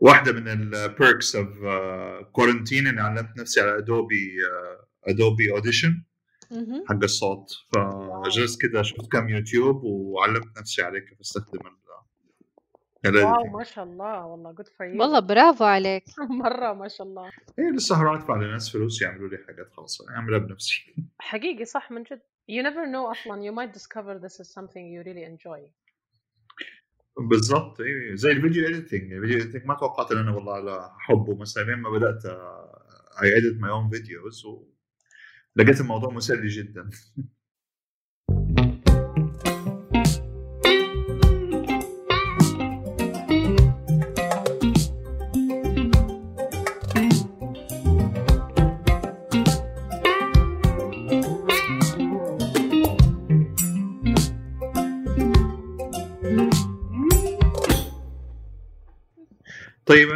واحدة من ال perks of quarantine إني علمت نفسي على Adobe Adobe Audition. حق الصوت. فجلست كده شفت كم يوتيوب وعلمت نفسي عليه كيف استخدم ال wow ما شاء الله. والله good for you. والله برافو عليك. مرة ما شاء الله. إيه لسه هروح ادفع لناس فلوس يعملوا لي حاجات خلاص. أعملها بنفسي. حقيقي صح من جد. You never know أصلا. You might discover this is something you really enjoy. بالضبط إيه زي ال video editing ال video editing ما توقعت إن أنا والله على حبه. مثلا لما بدأت I edit my own videos ولقيت الموضوع مسلي جدا.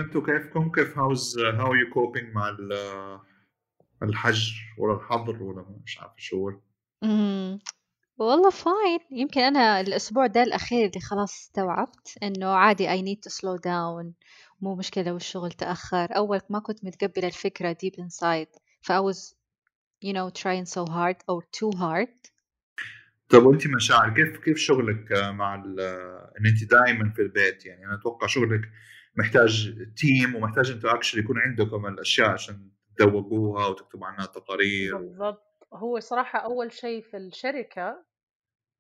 أنتم كيفكم كيف how's how you coping مع ال- الحجر ولا الحظر ولا مش عارف شو. والله fine. يمكن أنا الأسبوع ده الأخير اللي خلاص استوعبت إنه عادي I need to slow down. مو مشكلة لو الشغل تأخر، أول ما كنت متقبلة الفكرة deep inside ف I was you know trying so hard or too hard. طب وانت مشاعر كيف كيف شغلك مع إن انت دائما في البيت؟ يعني أنا أتوقع شغلك محتاج team ومحتاج أنتوا actually يكون عندكم الأشياء عشان تدوقوها وتكتبوا عنها تقارير بالضبط. هو صراحة أول شيء في الشركة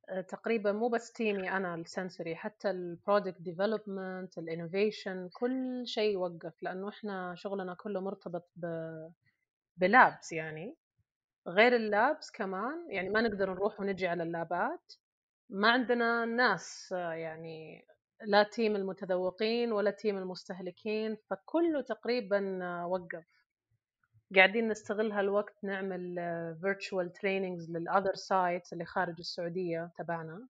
آه، تقريبا مو بس team ي أنا ال sensory حتى ال product development ال innovation كل شيء وقف لأنه إحنا شغلنا كله مرتبط ب ب labs يعني. غير ال labs كمان يعني ما نقدر نروح ونجي على ال lab ات. ما عندنا ناس آه، يعني لا team المتذوقين ولا team المستهلكين فكله تقريبا آه، وقف. قاعدين نستغل هالوقت نعمل virtual trainings لل other sites اللي خارج السعودية تبعنا.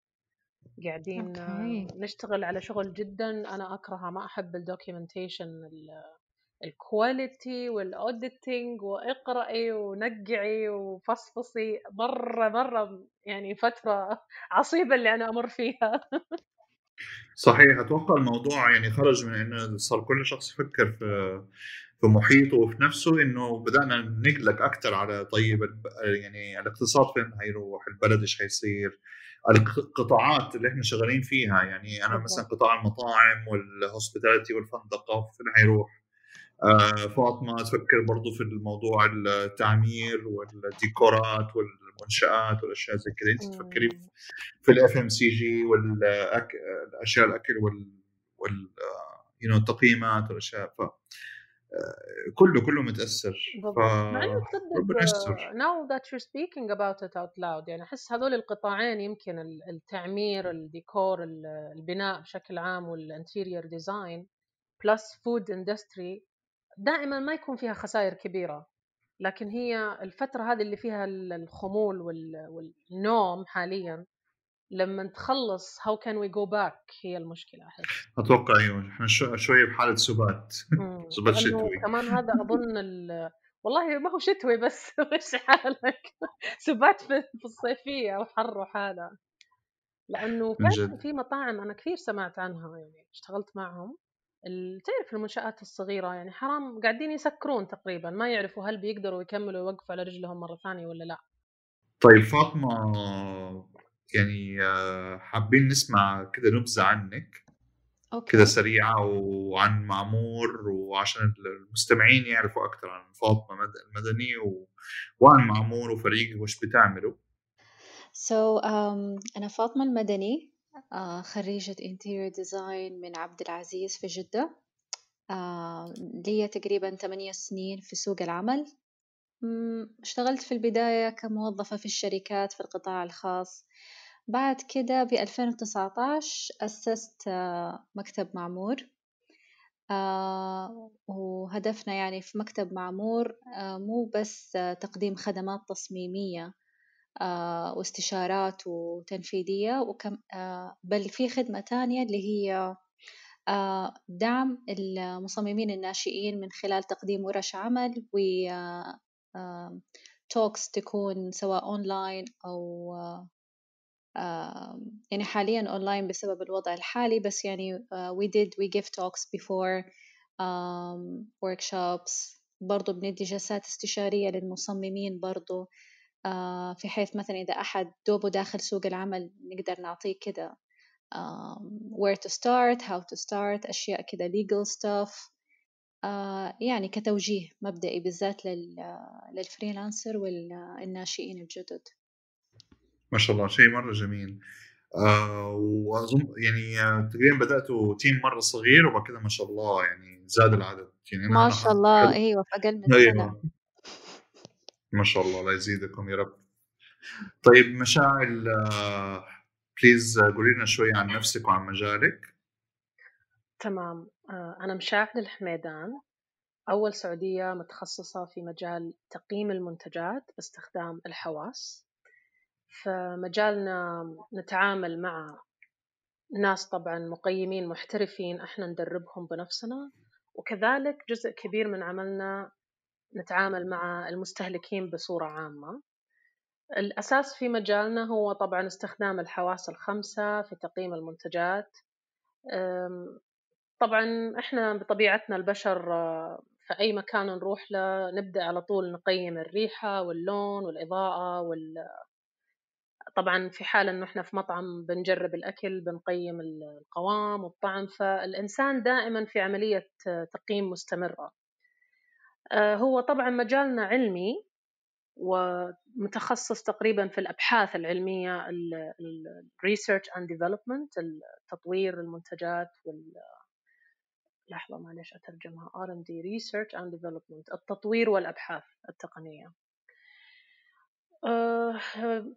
قاعدين آه، okay. نشتغل على شغل جدا أنا أكرهه ما أحب ال documentation ال quality وال auditing وإقرأي ونقعي وفصفصي مرة مرة يعني فترة عصيبة اللي أنا أمر فيها. صحيح أتوقع الموضوع يعني خرج من انه صار كل شخص يفكر في في محيطه وفي نفسه إنه بدأنا نقلق أكثر على طيب يعني الاقتصاد فين هيروح؟ البلد إيش حيصير القطاعات اللي إحنا شغالين فيها يعني أنا. مثلا قطاع المطاعم والهوسبيتاليتي والفندقة فين حيروح آه، فاطمة تفكر برضو في الموضوع التعمير والديكورات والمنشات والأشياء زي كذا انت تفكري في في ال FMCG والاشياء الأكل وال وال you know التقييمات والأشياء. ف آه، كله كله متأثر. ف بالضبط. مع إنه تصدق ربنا يستر. now that you're speaking about it out loud يعني أحس هذول القطاعين يمكن ال- التعمير الديكور ال- البناء بشكل عام وال interior design plus food industry دائما ما يكون فيها خسائر كبيرة. لكن هي الفترة هذه اللي فيها ال- الخمول وال- والنوم حاليا لما تخلص how can we go back هي المشكلة أحس. أتوقع إيوه إحنا شو- شوية بحالة سبات. سبات شتوي. كمان هذا ال... والله ما هو شتوي بس وش حالك؟ سبات في في الصيفية وحر وحالة. جد. في مطاعم أنا كثير سمعت عنها يعني اشتغلت معهم. تعرف المنشآت الصغيرة يعني حرام قاعدين يسكرون تقريبا ما يعرفوا هل بيقدروا يكملوا يوقفوا على رجلهم مرة ثانية ولا لا. طيب فاطمة يعني آه، حابين نسمع كده نبذة عنك؟ كده سريعة وعن معمور وعشان المستمعين يعرفوا أكثر عن فاطمة مد- المدني و... وعن معمور وفريقك وش بتعملوا؟ So um, أنا فاطمة المدني. آه، خريجة interior design من عبد العزيز في جدة. آه، لي تقريبا ثمانية سنين في سوق العمل. اشتغلت في البداية كموظفة في الشركات في القطاع الخاص. بعد كده ب 2019 أسست آه، مكتب معمور. آه، وهدفنا يعني في مكتب معمور آه، مو بس آه، تقديم خدمات تصميمية. واستشارات وتنفيذية وكم آه، بل في خدمة تانية اللي هي آه، دعم المصممين الناشئين من خلال تقديم ورش عمل و talks تكون سواء أونلاين أو آه، آه، يعني حاليا أونلاين بسبب الوضع الحالي بس يعني آه، we did we give talks before workshops. برضو بندي جلسات استشارية للمصممين برضو. آه، في حيث مثلا إذا أحد دوبه داخل سوق العمل نقدر نعطيه كده where to start how to start أشياء كده legal stuff آه، يعني كتوجيه مبدئي بالذات لل freelancer والناشئين الجدد. ما شاء الله شيء مرة جميل. آه وأظن يعني تقريبا بدأتوا team مرة صغير وبعد كده ما شاء الله يعني زاد العدد. يعني ما شاء الله أيوه في أقل من أيوة. سنة. ما شاء الله الله يزيدكم يا رب. طيب مشاعل بليز قولي لنا شوي عن نفسك وعن مجالك. تمام. آه، أنا مشاعل الحميدان. أول سعودية متخصصة في مجال تقييم المنتجات باستخدام الحواس. فمجالنا نتعامل مع ناس طبعا مقيمين محترفين إحنا ندربهم بنفسنا. وكذلك جزء كبير من عملنا نتعامل مع المستهلكين بصورة عامة. الأساس في مجالنا هو طبعا استخدام الحواس الخمسة في تقييم المنتجات. طبعا إحنا بطبيعتنا البشر في أي مكان نروح له نبدأ على طول نقيم الريحة واللون والإضاءة وال. طبعا في حال إنه إحنا في مطعم بنجرب الأكل بنقيم القوام والطعم فالإنسان دائما في عملية تقييم مستمره آه، هو طبعا مجالنا علمي ومتخصص تقريبا في الأبحاث العلمية ال research and development تطوير المنتجات وال لحظة معلش أترجمها R and D research and development التطوير والأبحاث التقنية. أه،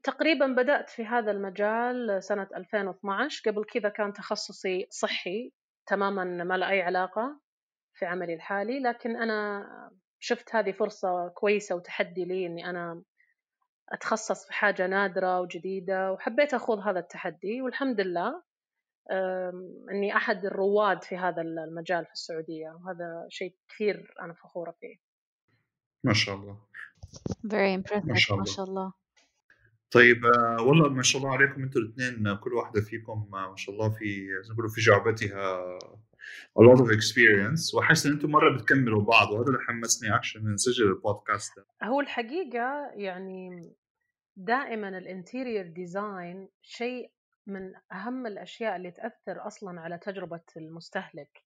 تقريبا بدأت في هذا المجال سنة 2012 قبل كذا كان تخصصي صحي تماما ما له أي علاقة. في عملي الحالي لكن أنا شفت هذه فرصة كويسة وتحدي لي إني أنا أتخصص في حاجة نادرة وجديدة وحبيت أخوض هذا التحدي والحمد لله إني أحد الرواد في هذا المجال في السعودية وهذا شيء كثير أنا فخورة فيه. ما شاء الله. Very impressive ما شاء الله, ما شاء الله. طيب آه، والله ما شاء الله عليكم أنتم الاثنين كل واحدة فيكم ما شاء الله في زي ما في جعبتها a lot of experience. وأحس إن أنتم مرة بتكملوا بعض وهذا اللي حمسني عشان نسجل البودكاست ده. هو الحقيقة يعني دائما ال interior design شيء من أهم الأشياء اللي تأثر أصلا على تجربة المستهلك.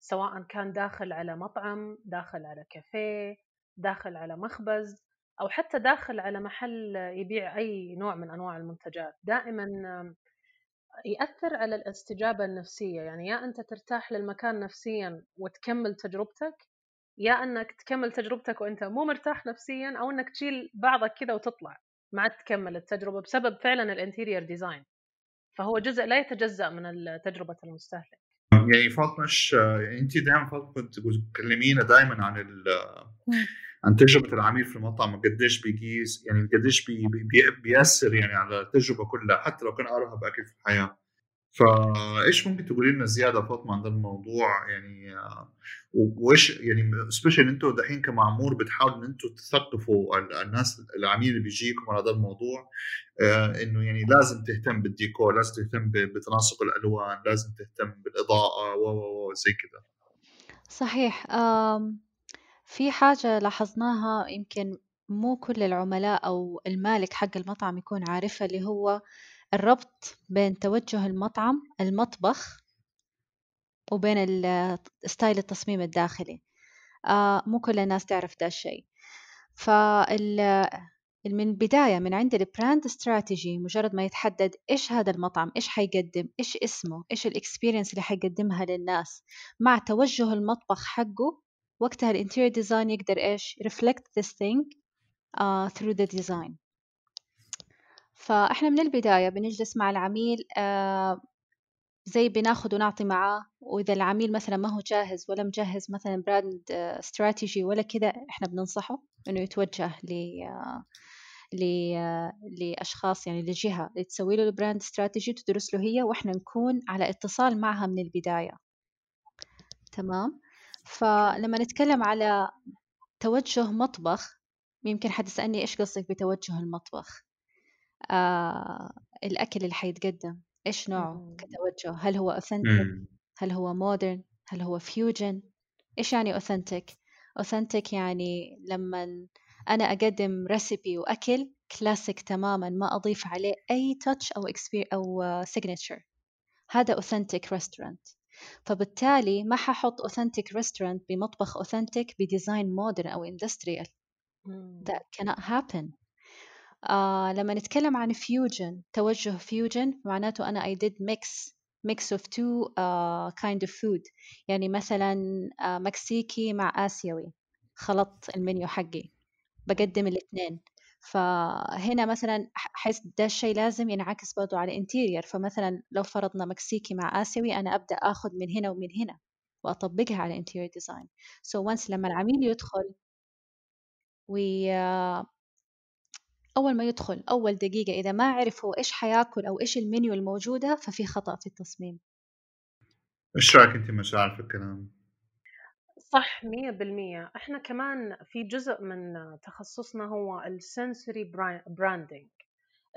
سواء كان داخل على مطعم داخل على كافيه داخل على مخبز أو حتى داخل على محل يبيع أي نوع من أنواع المنتجات. دائما يأثر على الاستجابة النفسية. يعني يا أنت ترتاح للمكان نفسيا وتكمل تجربتك يا أنك تكمل تجربتك وأنت مو مرتاح نفسيا أو أنك تشيل بعضك كذا وتطلع ما عاد تكمل التجربة بسبب فعلا ال interior design. فهو جزء لا يتجزأ من تجربة المستهلك. يعني فاطمة يعني أنت دائما فاطمة كنت تكلمينا دائما عن عن تجربة العميل في المطعم وقديش بيقيس يعني قديش بي بي بيأثر يعني على التجربة كلها حتى لو كان أرهب اكل في الحياة. فايش ممكن تقولي لنا زيادة فاطمة عن الموضوع؟ يعني وإيش يعني سبيشال أنتم دحين كمعمور بتحاولوا إن أنتم تثقفوا الناس العميل اللي بيجيكم على هذا الموضوع آه، إنه يعني لازم تهتم بالديكور لازم تهتم بتناسق الألوان لازم تهتم بالإضاءة و زي كذا صحيح في حاجة لاحظناها يمكن مو كل العملاء أو المالك حق المطعم يكون عارفها اللي هو الربط بين توجه المطعم المطبخ وبين style التصميم الداخلي. آه مو كل الناس تعرف ده الشيء. فال من البداية من عند ال brand strategy مجرد ما يتحدد إيش هذا المطعم إيش حيقدم إيش اسمه إيش ال experience اللي حيقدمها للناس مع توجه المطبخ حقه وقتها ال interior design يقدر إيش؟ reflect this thing uh, through the design. فإحنا من البداية بنجلس مع العميل uh, زي بناخد ونعطي معاه وإذا العميل مثلا ما هو جاهز ولا مجهز مثلا brand strategy uh, ولا كذا إحنا بننصحه إنه يتوجه ل uh, لأشخاص يعني لجهة تسوي له ال brand strategy تدرس له هي وإحنا نكون على اتصال معها من البداية. تمام؟ فلما نتكلم على توجه مطبخ يمكن حد يسألني إيش قصدك بتوجه المطبخ؟ آه الأكل اللي حيتقدم إيش نوعه كتوجه؟ هل هو authentic هل هو modern هل هو fusion إيش يعني authentic؟ authentic يعني لما أنا أقدم recipe وأكل كلاسيك تماما ما أضيف عليه أي touch أو أو signature هذا authentic restaurant فبالتالي ما ححط authentic restaurant بمطبخ authentic ب design modern أو industrial that cannot happen. آه لما نتكلم عن fusion توجه fusion معناته أنا I did mix mix of two uh, kind of food. يعني مثلا uh, مكسيكي مع آسيوي. خلطت المنيو حقي. بقدم الاثنين فهنا مثلا حيث ده الشيء لازم ينعكس برضو على interior فمثلا لو فرضنا مكسيكي مع آسيوي أنا أبدأ أخذ من هنا ومن هنا وأطبقها على interior design. So once لما العميل يدخل وي أول ما يدخل أول دقيقة إذا ما عرف هو إيش حيأكل أو إيش المنيو الموجودة ففي خطأ في التصميم. إيش رأيك أنت مشاعر في الكلام؟ صح مية بالمية. إحنا كمان في جزء من تخصصنا هو ال sensory branding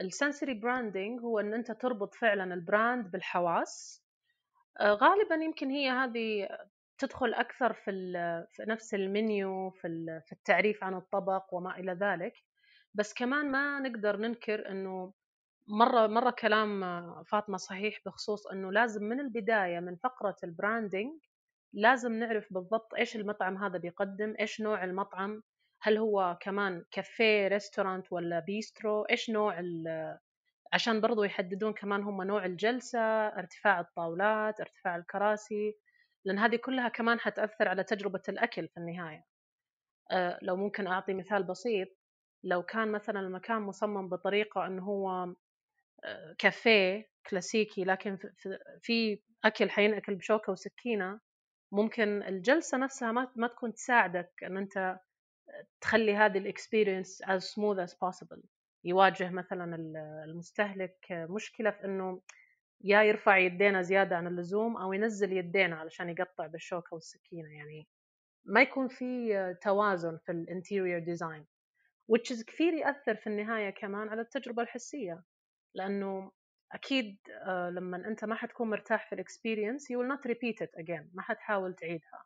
ال sensory branding هو أن أنت تربط فعلا ال brand بالحواس. آه، غالبا يمكن هي هذه تدخل أكثر في, في نفس المنيو في التعريف عن الطبق وما إلى ذلك. بس كمان ما نقدر ننكر إنه مرة مرة كلام فاطمة صحيح بخصوص إنه لازم من البداية من فقرة ال branding لازم نعرف بالضبط إيش المطعم هذا بيقدم إيش نوع المطعم هل هو كمان café restaurant ولا bistro إيش نوع عشان برضو يحددون كمان هم نوع الجلسة ارتفاع الطاولات ارتفاع الكراسي لأن هذه كلها كمان حتأثر على تجربة الأكل في النهاية. أه لو ممكن أعطي مثال بسيط لو كان مثلا المكان مصمم بطريقة أنه هو آه، كافيه كلاسيكي لكن في أكل حينأكل بشوكة وسكينة ممكن الجلسة نفسها ما تكون تساعدك أن أنت تخلي هذه ال experience as smooth as possible. يواجه مثلا المستهلك مشكلة في أنه يا يرفع يدينا زيادة عن اللزوم أو ينزل يدينا علشان يقطع بالشوكة والسكينة يعني ما يكون في توازن في ال interior design which is كثير يأثر في النهاية كمان على التجربة الحسية لأنه أكيد آه، لما أنت ما حتكون مرتاح في ال experience you will not repeat it again ما حتحاول تعيدها.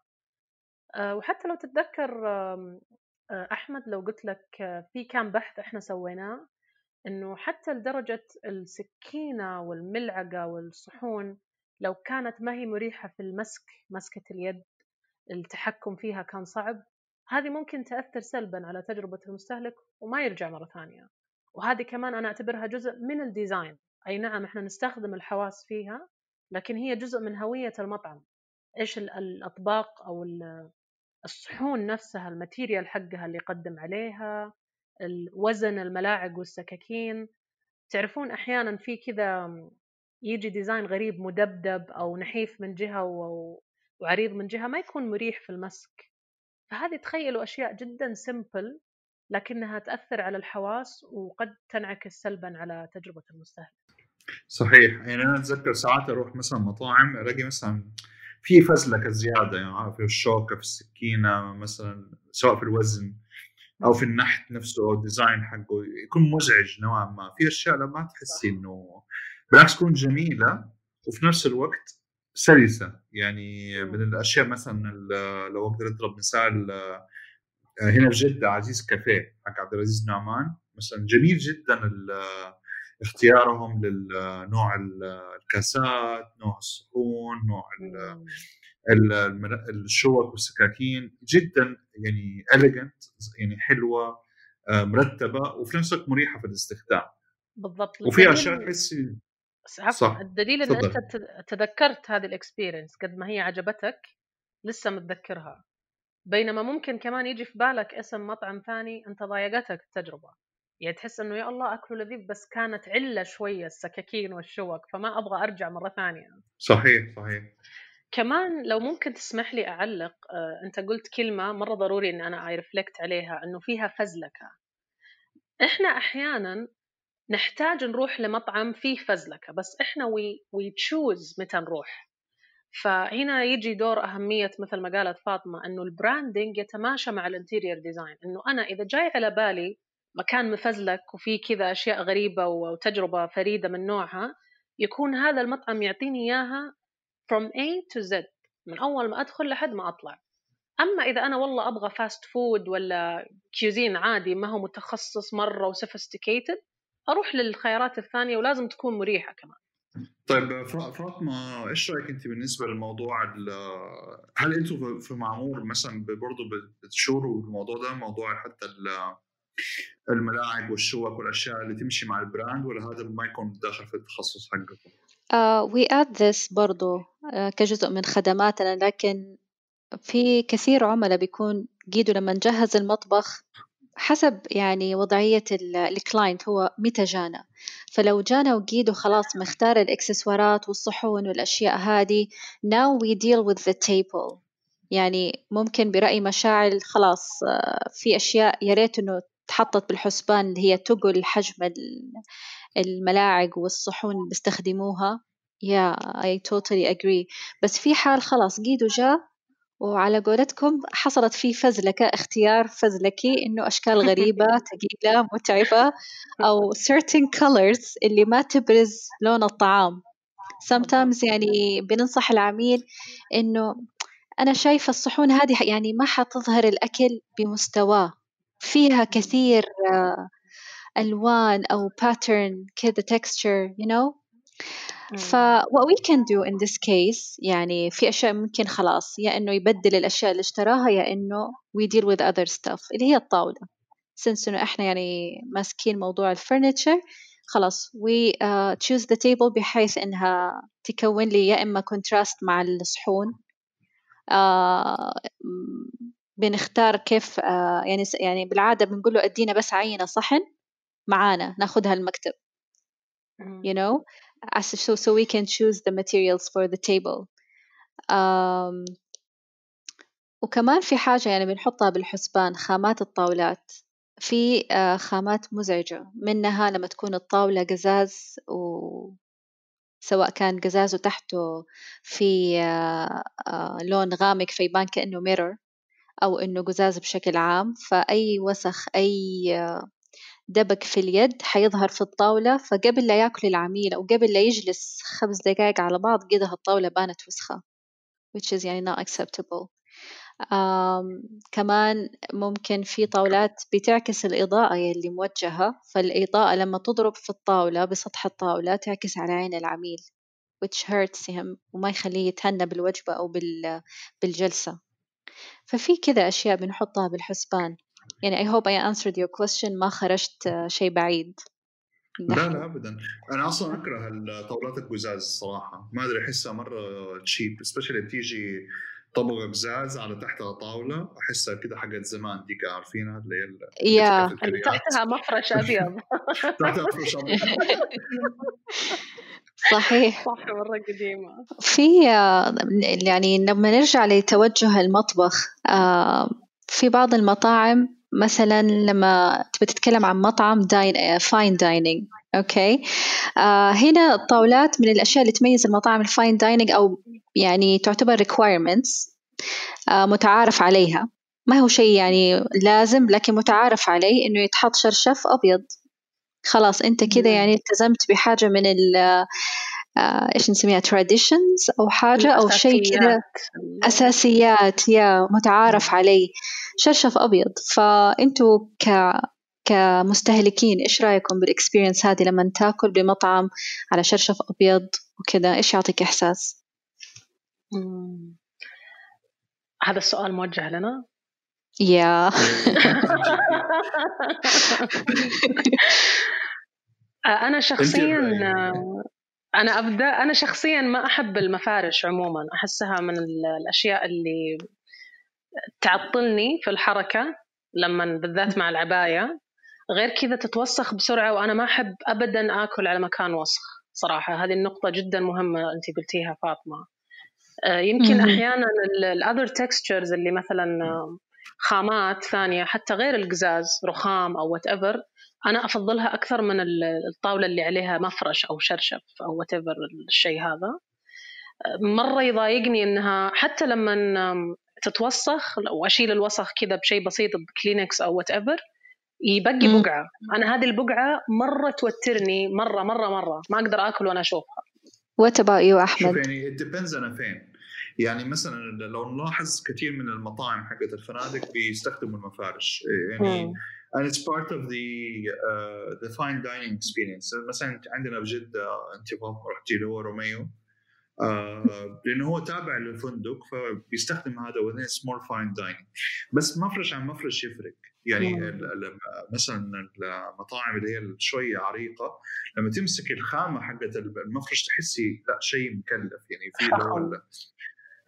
آه، وحتى لو تتذكر آه، أحمد لو قلت لك في كان بحث إحنا سويناه إنه حتى لدرجة السكينة والملعقة والصحون لو كانت ما هي مريحة في المسك مسكة اليد التحكم فيها كان صعب هذه ممكن تأثر سلبا على تجربة المستهلك وما يرجع مرة ثانية. وهذه كمان أنا أعتبرها جزء من الديزاين أي نعم إحنا نستخدم الحواس فيها لكن هي جزء من هوية المطعم. إيش الأطباق أو الصحون نفسها ال material حقها اللي يقدم عليها الوزن الملاعق والسكاكين. تعرفون أحيانا في كذا يجي design غريب مدبدب أو نحيف من جهة وعريض من جهة ما يكون مريح في المسك. فهذه تخيلوا أشياء جدا simple لكنها تأثر على الحواس وقد تنعكس سلبا على تجربة المستهلك. صحيح. يعني أنا أتذكر ساعات أروح مثلا مطاعم ألاقي مثلا في فزلكة زيادة يعني في الشوكة في السكينة مثلا سواء في الوزن أو في النحت نفسه أو الديزاين حقه يكون مزعج نوعا ما. في أشياء لما تحسي إنه بالعكس تكون جميلة وفي نفس الوقت سلسة. يعني من الأشياء مثلا لو أقدر أضرب مثال آه، هنا في جدة عزيز كافيه حق عبد العزيز نعمان مثلا جميل جدا اختيارهم للنوع الكاسات نوع الصحون نوع الشوك والسكاكين. جدا يعني elegant يعني حلوة آه، مرتبة وفي نفس الوقت مريحة في الاستخدام. بالضبط. وفي أشياء تحسي صح الدليل إن أنت تذكرت هذه ال experience قد ما هي عجبتك لسه متذكرها. بينما ممكن كمان يجي في بالك اسم مطعم ثاني أنت ضايقتك التجربة. يعني تحس إنه يا الله أكله لذيذ بس كانت علة شوية السكاكين والشوك فما أبغى أرجع مرة ثانية. صحيح صحيح. كمان لو ممكن تسمح لي أعلق آه، أنت قلت كلمة مرة ضروري ان أنا I reflect عليها إنه فيها فزلكة. إحنا أحيانا نحتاج نروح لمطعم فيه فزلكة بس إحنا we we choose متى نروح. فهنا يجي دور أهمية مثل ما قالت فاطمة إنه ال branding يتماشى مع ال interior design إنه أنا إذا جاي على بالي مكان مفزلك وفي كذا أشياء غريبة وتجربة فريدة من نوعها يكون هذا المطعم يعطيني إياها from A to Z من أول ما أدخل لحد ما أطلع. أما إذا أنا والله أبغى fast food ولا cuisine عادي ما هو متخصص مرة و sophisticated أروح للخيارات الثانية ولازم تكون مريحة كمان. طيب فاطمه إيش رأيك أنت بالنسبة للموضوع هل أنتم في معمور مثلا برضه بتشوروا بالموضوع ده موضوع حتى الملاعب والشوك والأشياء اللي تمشي مع البراند ولا هذا ما يكون داخل في التخصص حقكم؟ this برضو uh, كجزء من خدماتنا لكن في كثير عملاء بيكون جيدوا لما نجهز المطبخ حسب يعني وضعية الكلاينت هو متى جانا فلو جانا وجيدو خلاص مختار الإكسسوارات والصحون والأشياء هذه now we deal with the table يعني ممكن برأي مشاعل خلاص آه، في أشياء يا ريت إنه تحطت بالحسبان اللي هي تقل حجم الملاعق والصحون اللي بيستخدموها. Yeah I totally agree. بس في حال خلاص جيدو جاء وعلى قولتكم حصلت في فزلكة اختيار فزلكي إنه أشكال غريبة ثقيلة متعبة أو certain colors اللي ما تبرز لون الطعام. Sometimes يعني بننصح العميل إنه أنا شايفة الصحون هذه يعني ما حتظهر الأكل بمستواه. فيها كثير آه، ألوان أو pattern كذا texture you know ف what we can do in this case يعني في أشياء ممكن خلاص يا إنه يبدل الأشياء اللي اشتراها يا إنه we deal with other stuff اللي هي الطاولة. since إنه إحنا يعني ماسكين موضوع الفurniture خلاص we uh, choose the table بحيث إنها تكون لي يا إما contrast مع الصحون uh, بنختار كيف uh, يعني يعني بالعادة بنقول له أدينا بس عينة صحن؟ معانا ناخدها المكتب. you know so so we can choose the materials for the table. um, وكمان في حاجة يعني بنحطها بالحسبان خامات الطاولات. في uh, خامات مزعجة منها لما تكون الطاولة قزاز و سواء كان قزاز وتحته في uh, لون غامق فيبان كأنه ميرور أو إنه قزاز بشكل عام فأي وسخ أي دبك في اليد حيظهر في الطاولة فقبل لا يأكل العميل أو قبل لا يجلس خمس دقايق على بعض كده الطاولة بانت وسخة which is يعني not acceptable. um, كمان ممكن في طاولات بتعكس الإضاءة يلي موجهة فالإضاءة لما تضرب في الطاولة بسطح الطاولة تعكس على عين العميل which hurts him وما يخليه يتهنى بالوجبة أو بالجلسة. ففي كذا أشياء بنحطها بالحسبان. يعني I hope I answered your question ما خرجت آه، شيء بعيد. لا لا ابدا. أنا أصلا أكره الطاولات القزاز الصراحه ما أدري أحسها مرة تشيب سبيشلي بتيجي طبقه قزاز على تحتها طاوله أحسها كده حقت زمان. ديك عارفينها؟ اللي هي يا تحتها مفرش أبيض. تحتها مفرش أبيض. صحيح. صح مرة قديمة. في يعني لما نرجع لتوجه المطبخ آه، في بعض المطاعم مثلا لما تبي تتكلم عن مطعم داين fine dining okay آه هنا الطاولات من الأشياء اللي تميز المطاعم ال fine dining أو يعني تعتبر requirements آه متعارف عليها. ما هو شيء يعني لازم لكن متعارف عليه إنه يتحط شرشف أبيض. خلاص أنت كذا يعني التزمت بحاجة من ال آه إيش نسميها traditions أو حاجة أو شيء كذا أساسيات يا متعارف عليه. شرشف أبيض. فأنتوا ك كمستهلكين إيش رأيكم بالإكسبيرينس هذه لما تاكل بمطعم على شرشف أبيض وكذا إيش يعطيك إحساس؟ هذا السؤال موجه لنا؟ يا أنا شخصيا أنا أبدأ أنا شخصيا ما أحب المفارش عموما. أحسها من الأشياء اللي تعطلني في الحركة لما بالذات مع العباية. غير كذا تتوسخ بسرعة وأنا ما أحب أبدا آكل على مكان وسخ صراحة. هذه النقطة جدا مهمة أنت قلتيها فاطمة. آه، يمكن أحيانا ال other textures اللي مثلا خامات ثانية حتى غير القزاز رخام أو whatever أنا أفضلها أكثر من الطاولة اللي عليها مفرش أو شرشف أو whatever الشيء هذا. مرة يضايقني إنها حتى لما تتوسخ واشيل الوسخ كذا بشيء بسيط بكلينكس أو whatever يبقي بقعة. أنا هذه البقعة مرة توترني مرة مرة مرة ما أقدر آكل وأنا أشوفها. What about you أحمد؟ شوف يعني it depends أنا فين. يعني مثلا لو نلاحظ كثير من المطاعم حقت الفنادق بيستخدموا المفارش. يعني and it's part of the uh, the fine dining experience. مثلا عندنا بجدة انت رحتي اللي هو روميو. آه لأنه هو تابع للفندق فبيستخدم هذا وذين small fine dining بس مفرش عن مفرش يفرق. يعني مثلا المطاعم اللي هي شوية عريقة لما تمسك الخامة حقت المفرش تحسي لا شيء مكلف. يعني في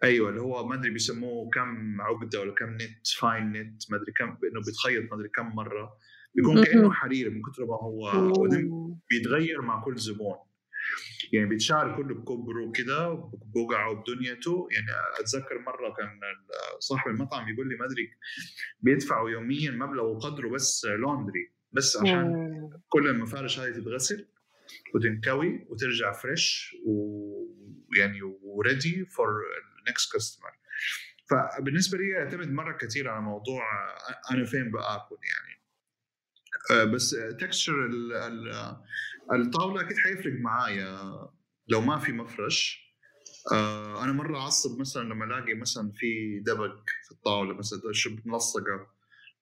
أيوه اللي هو ما أدري بيسموه كم عقدة ولا كم نت فاين نت ما أدري كم انه بيتخيط ما أدري كم مرة. بيكون كأنه حرير من كثر ما هو بيتغير مع كل زبون. يعني بيتشعر كله بكبره وكذا بوقعه بدنيته. يعني أتذكر مرة كان صاحب المطعم يقول لي ما أدري بيدفعوا يوميا مبلغ وقدره بس laundry بس عشان كل المفارش هذه تتغسل وتنكوي وترجع fresh ويعني و ready for ال next customer فبالنسبة لي يعتمد مرة كثير على موضوع أنا فين بآكل يعني. آه، بس texture الطاولة أكيد حيفرق معايا لو ما في مفرش. آه، أنا مرة أعصب مثلا لما ألاقي مثلا في دبق في الطاولة مثلا ملصقة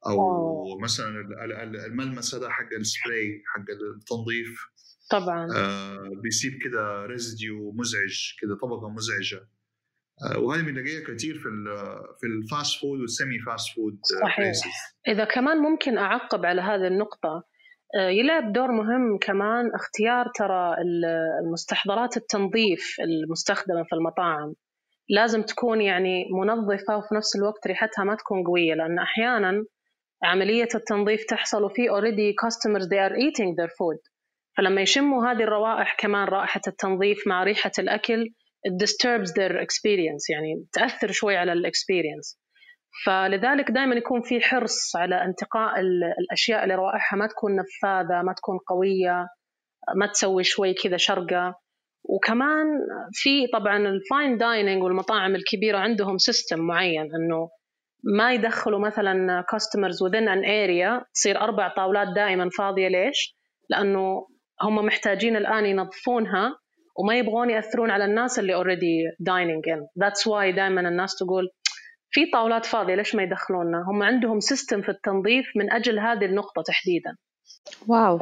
أو مثلا الملمس هذا حق السبراي حق التنظيف. طبعا. آه بيسيب كده residue مزعج كده طبقة مزعجة. وهذه بنلاقيها كثير في في ال fast food وال semi fast food صحيح. إذا كمان ممكن أعقب على هذه النقطة آه، يلعب دور مهم كمان اختيار ترى المستحضرات التنظيف المستخدمة في المطاعم. لازم تكون يعني منظفة وفي نفس الوقت ريحتها ما تكون قوية لأن أحيانا عملية التنظيف تحصل وفي already customers they are eating their food. فلما يشموا هذه الروائح كمان رائحة التنظيف مع ريحة الأكل it disturbs their experience يعني تأثر شوي على الاكسبيرينس فلذلك دائما يكون في حرص على انتقاء الأشياء اللي روائحها ما تكون نفاذة ما تكون قوية ما تسوي شوي كذا شرقة وكمان في طبعا ال fine dining والمطاعم الكبيرة عندهم system معين إنه ما يدخلوا مثلا customers within an area تصير أربع طاولات دائما فاضية ليش؟ لأنه هم محتاجين الآن ينظفونها وما يبغون يأثرون على الناس اللي already dining in that's why دائما الناس تقول في طاولات فاضية ليش ما يدخلوننا؟ هم عندهم system في التنظيف من أجل هذه النقطة تحديدا. Wow.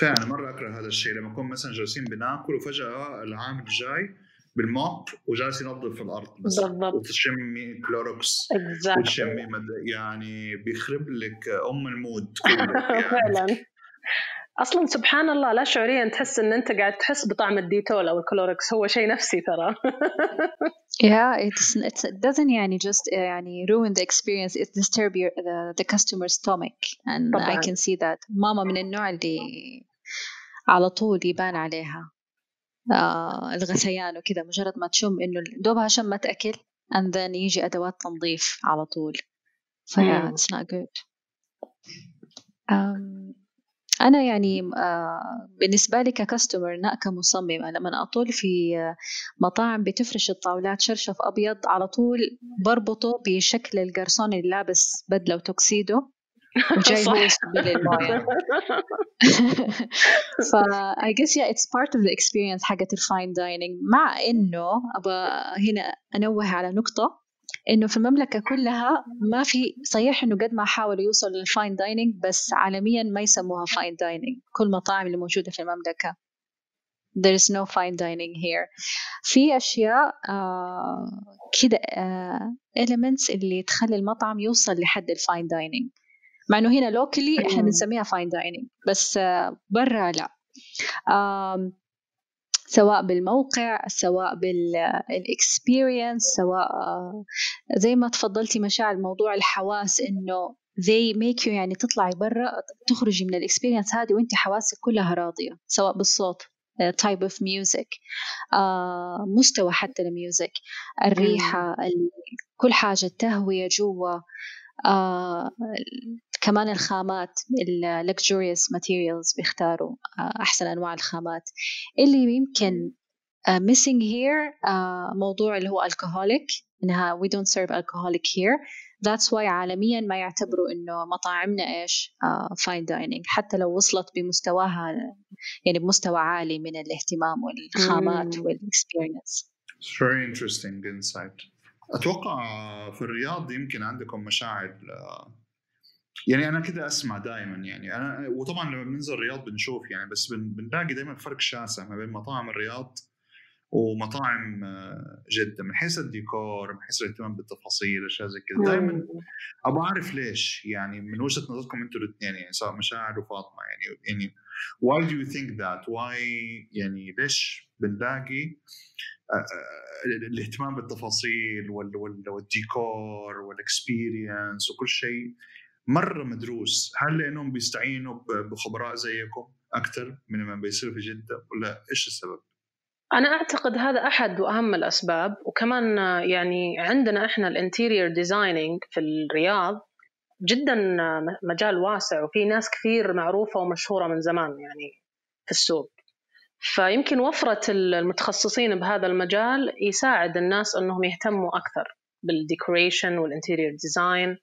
فعلا مرة أكره هذا الشيء. لما نكون مثلا جالسين بناكل وفجأة العامل جاي بال mop وجالس ينظف في الأرض بس. بالضبط. وتشمي كلوروكس. Exactly. وتشمي يعني بيخرب لك أم ال mood كله. يعني. فعلا أصلا سبحان الله لا شعوريا تحس إن أنت قاعد تحس بطعم الديتول أو الكلوركس هو شيء نفسي ترى. Yeah it's, it's, it doesn't يعني just يعني ruin the experience. It disturb your, the, the customer stomach. And طبعا. I can see that. ماما من النوع اللي على طول يبان عليها. آه الغثيان وكذا. مجرد ما تشم إنه دوبها شمت اكل and then يجي أدوات تنظيف على طول. ف yeah, it's not good. um, أنا يعني آه، بالنسبة لي ككاستمر لا كمصممة لما أطول في مطاعم بتفرش الطاولات شرشف أبيض على طول بربطه بشكل الجرسون اللي لابس بدلة وتوكسيدو وجاي هو يصب لك الموية. ف I guess yeah it's part of the experience حقت ال fine dining مع إنه أبغى هنا أنوه على نقطة إنه في المملكة كلها ما في صحيح إنه قد ما حاولوا يوصلوا لل fine dining بس عالميا ما يسموها fine dining كل المطاعم اللي موجودة في المملكة. There is no fine dining here. في أشياء آه كده آه elements اللي تخلي المطعم يوصل لحد الال fine dining مع إنه هنا locally إحنا بنسميها fine dining بس آه برا لا. آه سواء بالموقع سواء بال experience سواء زي ما تفضلتي مشاعر موضوع الحواس إنه they make you يعني تطلعي برا تخرجي من ال experience هذه وأنت حواسك كلها راضية سواء بالصوت type of music مستوى حتى ال music الريحة كل حاجة التهوية جوا آه كمان الخامات ال luxurious materials بيختاروا آه أحسن أنواع الخامات. اللي يمكن uh, missing here uh, موضوع اللي هو alcoholic إنها we don't serve alcoholic here. That's why عالميا ما يعتبروا إنه مطاعمنا إيش؟ uh, fine dining. حتى لو وصلت بمستواها يعني بمستوى عالي من الاهتمام والخامات وال experience It's very interesting insight. أتوقع في الرياض يمكن عندكم مشاعر يعني أنا كده أسمع دائما يعني. أنا وطبعا لما بننزل الرياض بنشوف يعني بس بنلاقي دائما فرق شاسع ما بين مطاعم الرياض ومطاعم آه، جدة. من حيث الديكور من حيث الاهتمام بالتفاصيل أشياء زي كذا دائما أبغى أعرف ليش يعني من وجهة نظركم أنتم الاثنين يعني سواء مشاعر وفاطمة يعني يعني why do you think that why يعني ليش بنلاقي آه، آه، الاهتمام بالتفاصيل والديكور وال experience وكل شيء؟ مرة مدروس. هل لانهم بيستعينوا بخبراء زيكم أكثر من ما بيصير في جدة؟ ولا إيش السبب؟ أنا أعتقد هذا أحد وأهم الأسباب. وكمان يعني عندنا إحنا ال interior designing في الرياض جدا مجال واسع وفي ناس كثير معروفة ومشهورة من زمان يعني في السوق. فيمكن وفرة المتخصصين بهذا المجال يساعد الناس أنهم يهتموا أكثر بال decoration وال interior design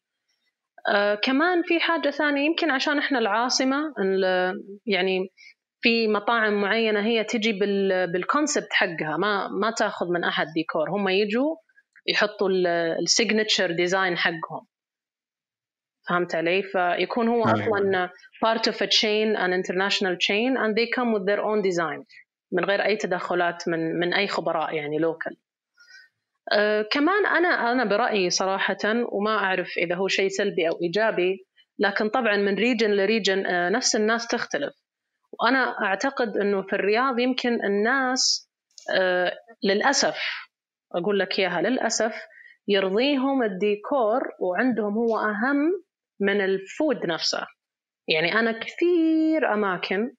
آه كمان في حاجة ثانية يمكن عشان إحنا العاصمة يعني في مطاعم معينة هي تجي بال concept حقها ما ما تاخذ من أحد ديكور هم يجوا يحطوا ال signature design حقهم فهمت علي؟ فيكون هو أيوة. أصلا part of a chain an international chain and they come with their own design من غير أي تدخلات من من أي خبراء يعني local أه كمان أنا أنا برأيي صراحة وما أعرف إذا هو شيء سلبي أو إيجابي لكن طبعا من region ل region أه نفس الناس تختلف. وأنا أعتقد أنه في الرياض يمكن الناس أه للأسف أقول لك إياها للأسف يرضيهم الديكور وعندهم هو أهم من ال food نفسه. يعني أنا كثير أماكن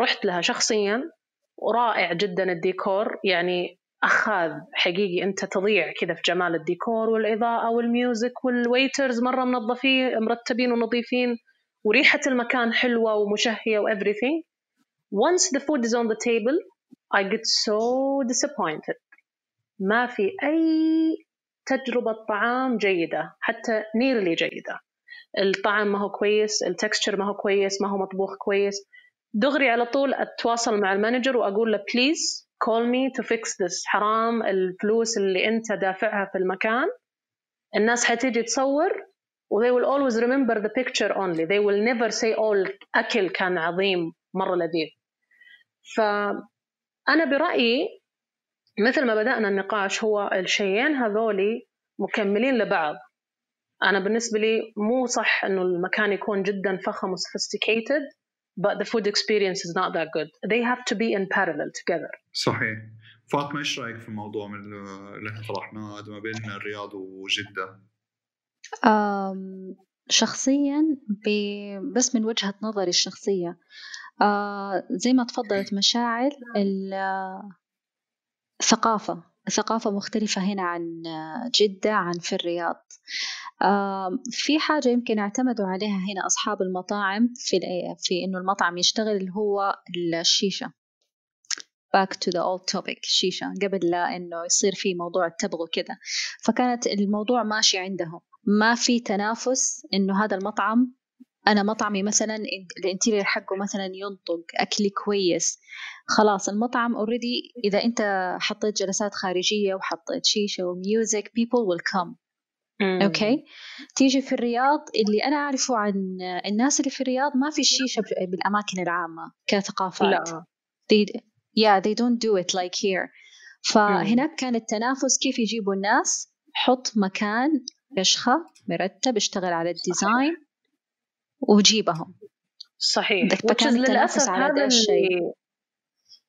رحت لها شخصيا ورائع جدا الديكور. يعني أخاذ حقيقي أنت تضيع كذا في جمال الديكور والإضاءة وال music وال waiters مرة منظفين مرتبين ونظيفين وريحة المكان حلوة ومشهية و everything. Once the food is on the table I get so disappointed. ما في أي تجربة طعام جيدة حتى nearly جيدة. الطعم ما هو كويس ال texture ما هو كويس ما هو مطبوخ كويس. دغري على طول أتواصل مع ال manager وأقول له please call me to fix this حرام الفلوس اللي أنت دافعها في المكان. الناس حتيجي تصور و they will always remember the picture only. They will never say all الأكل كان عظيم مرة لذيذ. فأنا برأيي مثل ما بدأنا النقاش هو الشيئين هذولي مكملين لبعض. أنا بالنسبة لي مو صح إنه المكان يكون جدا فخم و sophisticated. But the food experience is not that good. They have to be in parallel together. صحيح. فاطمة إيش رأيك في الموضوع من اللي إحنا طرحناه ما بين الرياض وجدة؟ شخصيا بس من وجهة نظري الشخصية. آه زي ما تفضلت مشاعر الثقافة الثقافة مختلفة هنا عن جدة عن في الرياض. في حاجة يمكن اعتمدوا عليها هنا أصحاب المطاعم في في إنه المطعم يشتغل اللي هو الشيشة. Back to the old topic الشيشة قبل لا إنه يصير في موضوع التبغ وكذا. فكانت الموضوع ماشي عندهم. ما في تنافس إنه هذا المطعم أنا مطعمي مثلا ال interior حقه مثلا ينطق أكلي كويس. خلاص المطعم already إذا أنت حطيت جلسات خارجية وحطيت شيشة و music people will come. okay؟ تيجي في الرياض اللي أنا أعرفه عن الناس اللي في الرياض ما في الشيشه بالأماكن العامة كثقافات. لا. They, yeah they don't do it like here. فهناك كان التنافس كيف يجيبوا الناس؟ حط مكان يشخ مرتب اشتغل على ال design. وجيبهم. صحيح. فكان للأسف هذا الشيء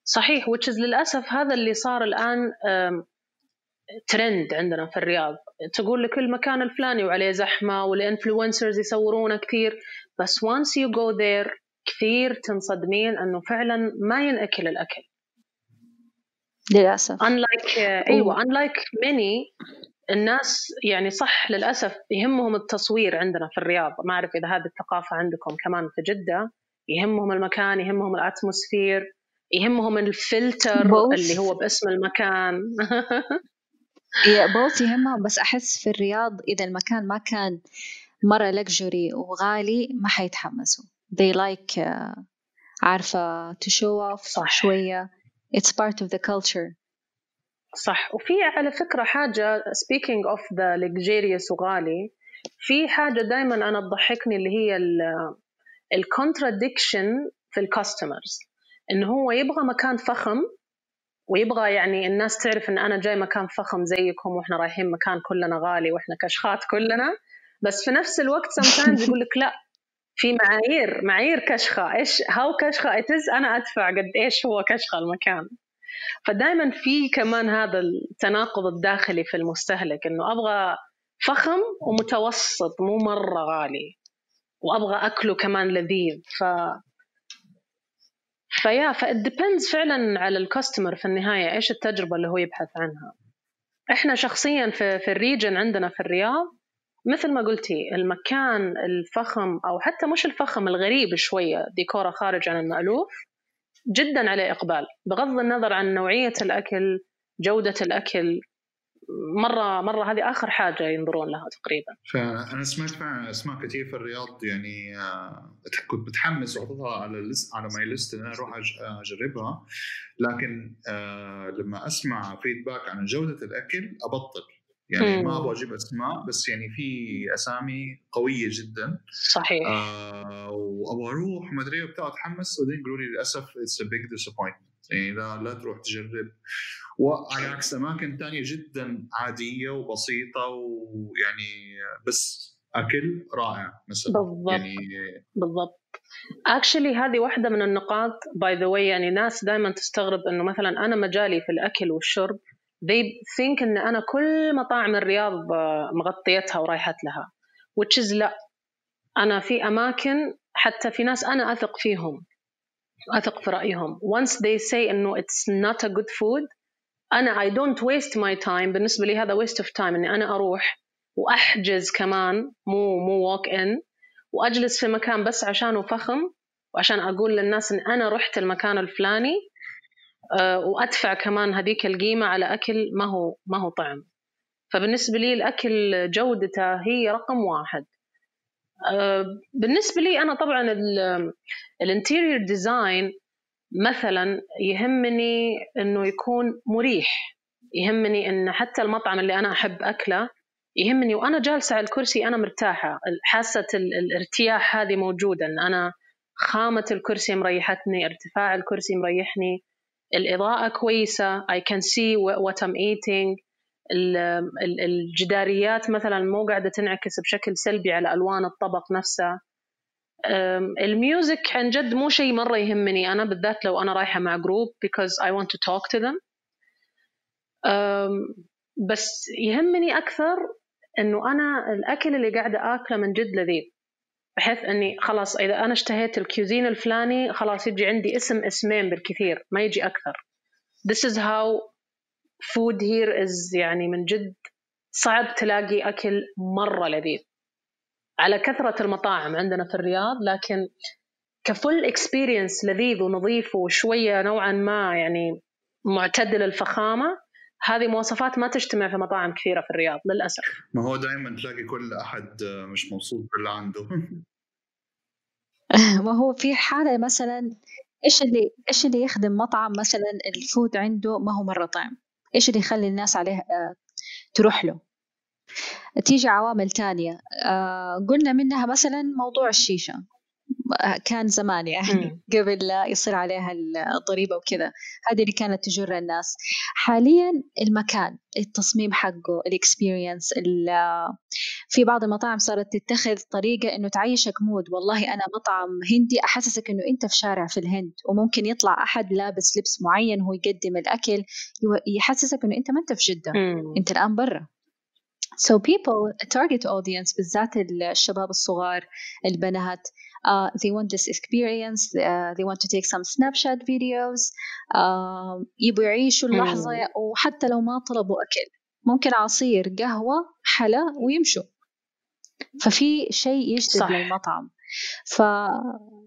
صحيح which للأسف هذا اللي صار الآن ترند عندنا في الرياض. تقول لك المكان الفلاني وعليه زحمة وال influencers يصورونا كثير بس once you go there كثير تنصدمين أنه فعلا ما ينأكل الأكل. للأسف. Unlike أيوة unlike many الناس يعني صح للأسف يهمهم التصوير عندنا في الرياض. ما أعرف إذا هذه الثقافة عندكم كمان في جدة. يهمهم المكان يهمهم ال atmosphere يهمهم الفلتر اللي هو باسم المكان. both يهمهم بس أحس في الرياض إذا المكان ما كان مرة luxury وغالي ما حيتحمسوا. They like uh, عارفة to show off صح. شوية. It's part of the culture. صح. وفي على فكرة حاجة speaking of the luxurious وغالي في حاجة دائما أنا تضحكني اللي هي الكونتراديكشن في الكاستمرز إنه هو يبغى مكان فخم ويبغى يعني الناس تعرف إن أنا جاي مكان فخم زيكم وإحنا رايحين مكان كلنا غالي وإحنا كشخات كلنا. بس في نفس الوقت sometimes يقول لك لا في معايير معايير كشخة. إيش how كشخة it's أنا أدفع قد إيش هو كشخة المكان. فدائما في كمان هذا التناقض الداخلي في المستهلك إنه أبغى فخم ومتوسط مو مرة غالي وأبغى أكله كمان لذيذ. ف ف yeah ف it depends فعلا على ال customer في النهاية إيش التجربة اللي هو يبحث عنها. إحنا شخصيا في في ال region عندنا في الرياض مثل ما قلتي المكان الفخم أو حتى مش الفخم الغريب شوية ديكوره خارج عن المألوف. جدا عليه إقبال بغض النظر عن نوعية الأكل جودة الأكل مرة مرة هذه آخر حاجة ينظرون لها تقريبا. فأنا سمعت أسماء كثير في الرياض يعني آه، كنت متحمس وأحطها على على ماي ليست إن أنا أروح أجربها. لكن آه، لما أسمع فيدباك عن جودة الأكل أبطل. يعني ما أبغى أجيب أسماء بس يعني في أسامي قوية جدا. صحيح. آه وأبغى أروح ما أدري وبتاع أتحمس وبعدين يقولوا لي للأسف it's a big disappointment يعني لا لا تروح تجرب. وعلى عكس أماكن ثانية جدا عادية وبسيطة ويعني بس أكل رائع مثلا. بالضبط. يعني بالضبط. actually هذه واحدة من النقاط by the way يعني ناس دائما تستغرب إنه مثلا أنا مجالي في الأكل والشرب they think إن أنا كل مطاعم الرياض مغطيتها ورايحت لها which is لا. أنا في أماكن حتى في ناس أنا أثق فيهم أثق في رأيهم. Once they say إنه it's not a good food أنا I don't waste my time. بالنسبة لي هذا waste of time إني أنا أروح وأحجز كمان مو مو walk in وأجلس في مكان بس عشانه فخم وعشان أقول للناس إن أنا رحت المكان الفلاني. آه، وأدفع كمان هذيك القيمة على أكل ما هو ما هو طعم. فبالنسبة لي الأكل جودته هي رقم واحد. آه، بالنسبة لي أنا طبعا ال interior design مثلا يهمني إنه يكون مريح. يهمني إن حتى المطعم اللي أنا أحب أكله يهمني. وأنا جالسة على الكرسي أنا مرتاحة. حاسة الارتياح هذه موجودة. إن أنا خامة الكرسي مريحتني ارتفاع الكرسي مريحني. الإضاءة كويسة. I can see what I'm eating. الجداريات مثلا مو قاعدة تنعكس بشكل سلبي على ألوان الطبق نفسه. ال music عن جد مو شيء مرة يهمني. أنا بالذات لو أنا رايحة مع group because I want to talk to them. بس يهمني أكثر إنه أنا الأكل اللي قاعدة آكله من جد لذيذ. بحيث إني خلاص إذا أنا اشتهيت ال cuisine الفلاني خلاص يجي عندي اسم اسمين بالكثير ما يجي أكثر. This is how food here is يعني من جد صعب تلاقي أكل مرة لذيذ. على كثرة المطاعم عندنا في الرياض لكن ك full experience لذيذ ونظيف وشوية نوعا ما يعني معتدل الفخامة هذه مواصفات ما تجتمع في مطاعم كثيرة في الرياض للأسف. ما هو دائما تلاقي كل أحد مش مبسوط باللي عنده. ما هو في حالة مثلا إيش اللي إيش اللي يخدم مطعم مثلا الفود عنده ما هو مرة طعم؟ إيش اللي يخلي الناس عليه آه، تروح له؟ تيجي عوامل تانية آه، قلنا منها مثلا موضوع الشيشة. كان زمان يعني قبل لا يصير عليها الضريبة وكذا. هذه اللي كانت تجر الناس. حاليا المكان التصميم حقه ال experience في بعض المطاعم صارت تتخذ طريقة إنه تعيشك mood والله أنا مطعم هندي أحسسك إنه أنت في شارع في الهند. وممكن يطلع أحد لابس لبس معين وهو يقدم الأكل يحسسك إنه أنت ما أنت في جدة. أنت الآن برا. So people target audience بالذات الشباب الصغار البنات. Uh, they want this experience uh, they want to take some snapchat videos. Uh, يبغوا يعيشوا اللحظة وحتى لو ما طلبوا أكل. ممكن عصير قهوة حلا ويمشوا. ففي شيء يجذب صح. للمطعم. ف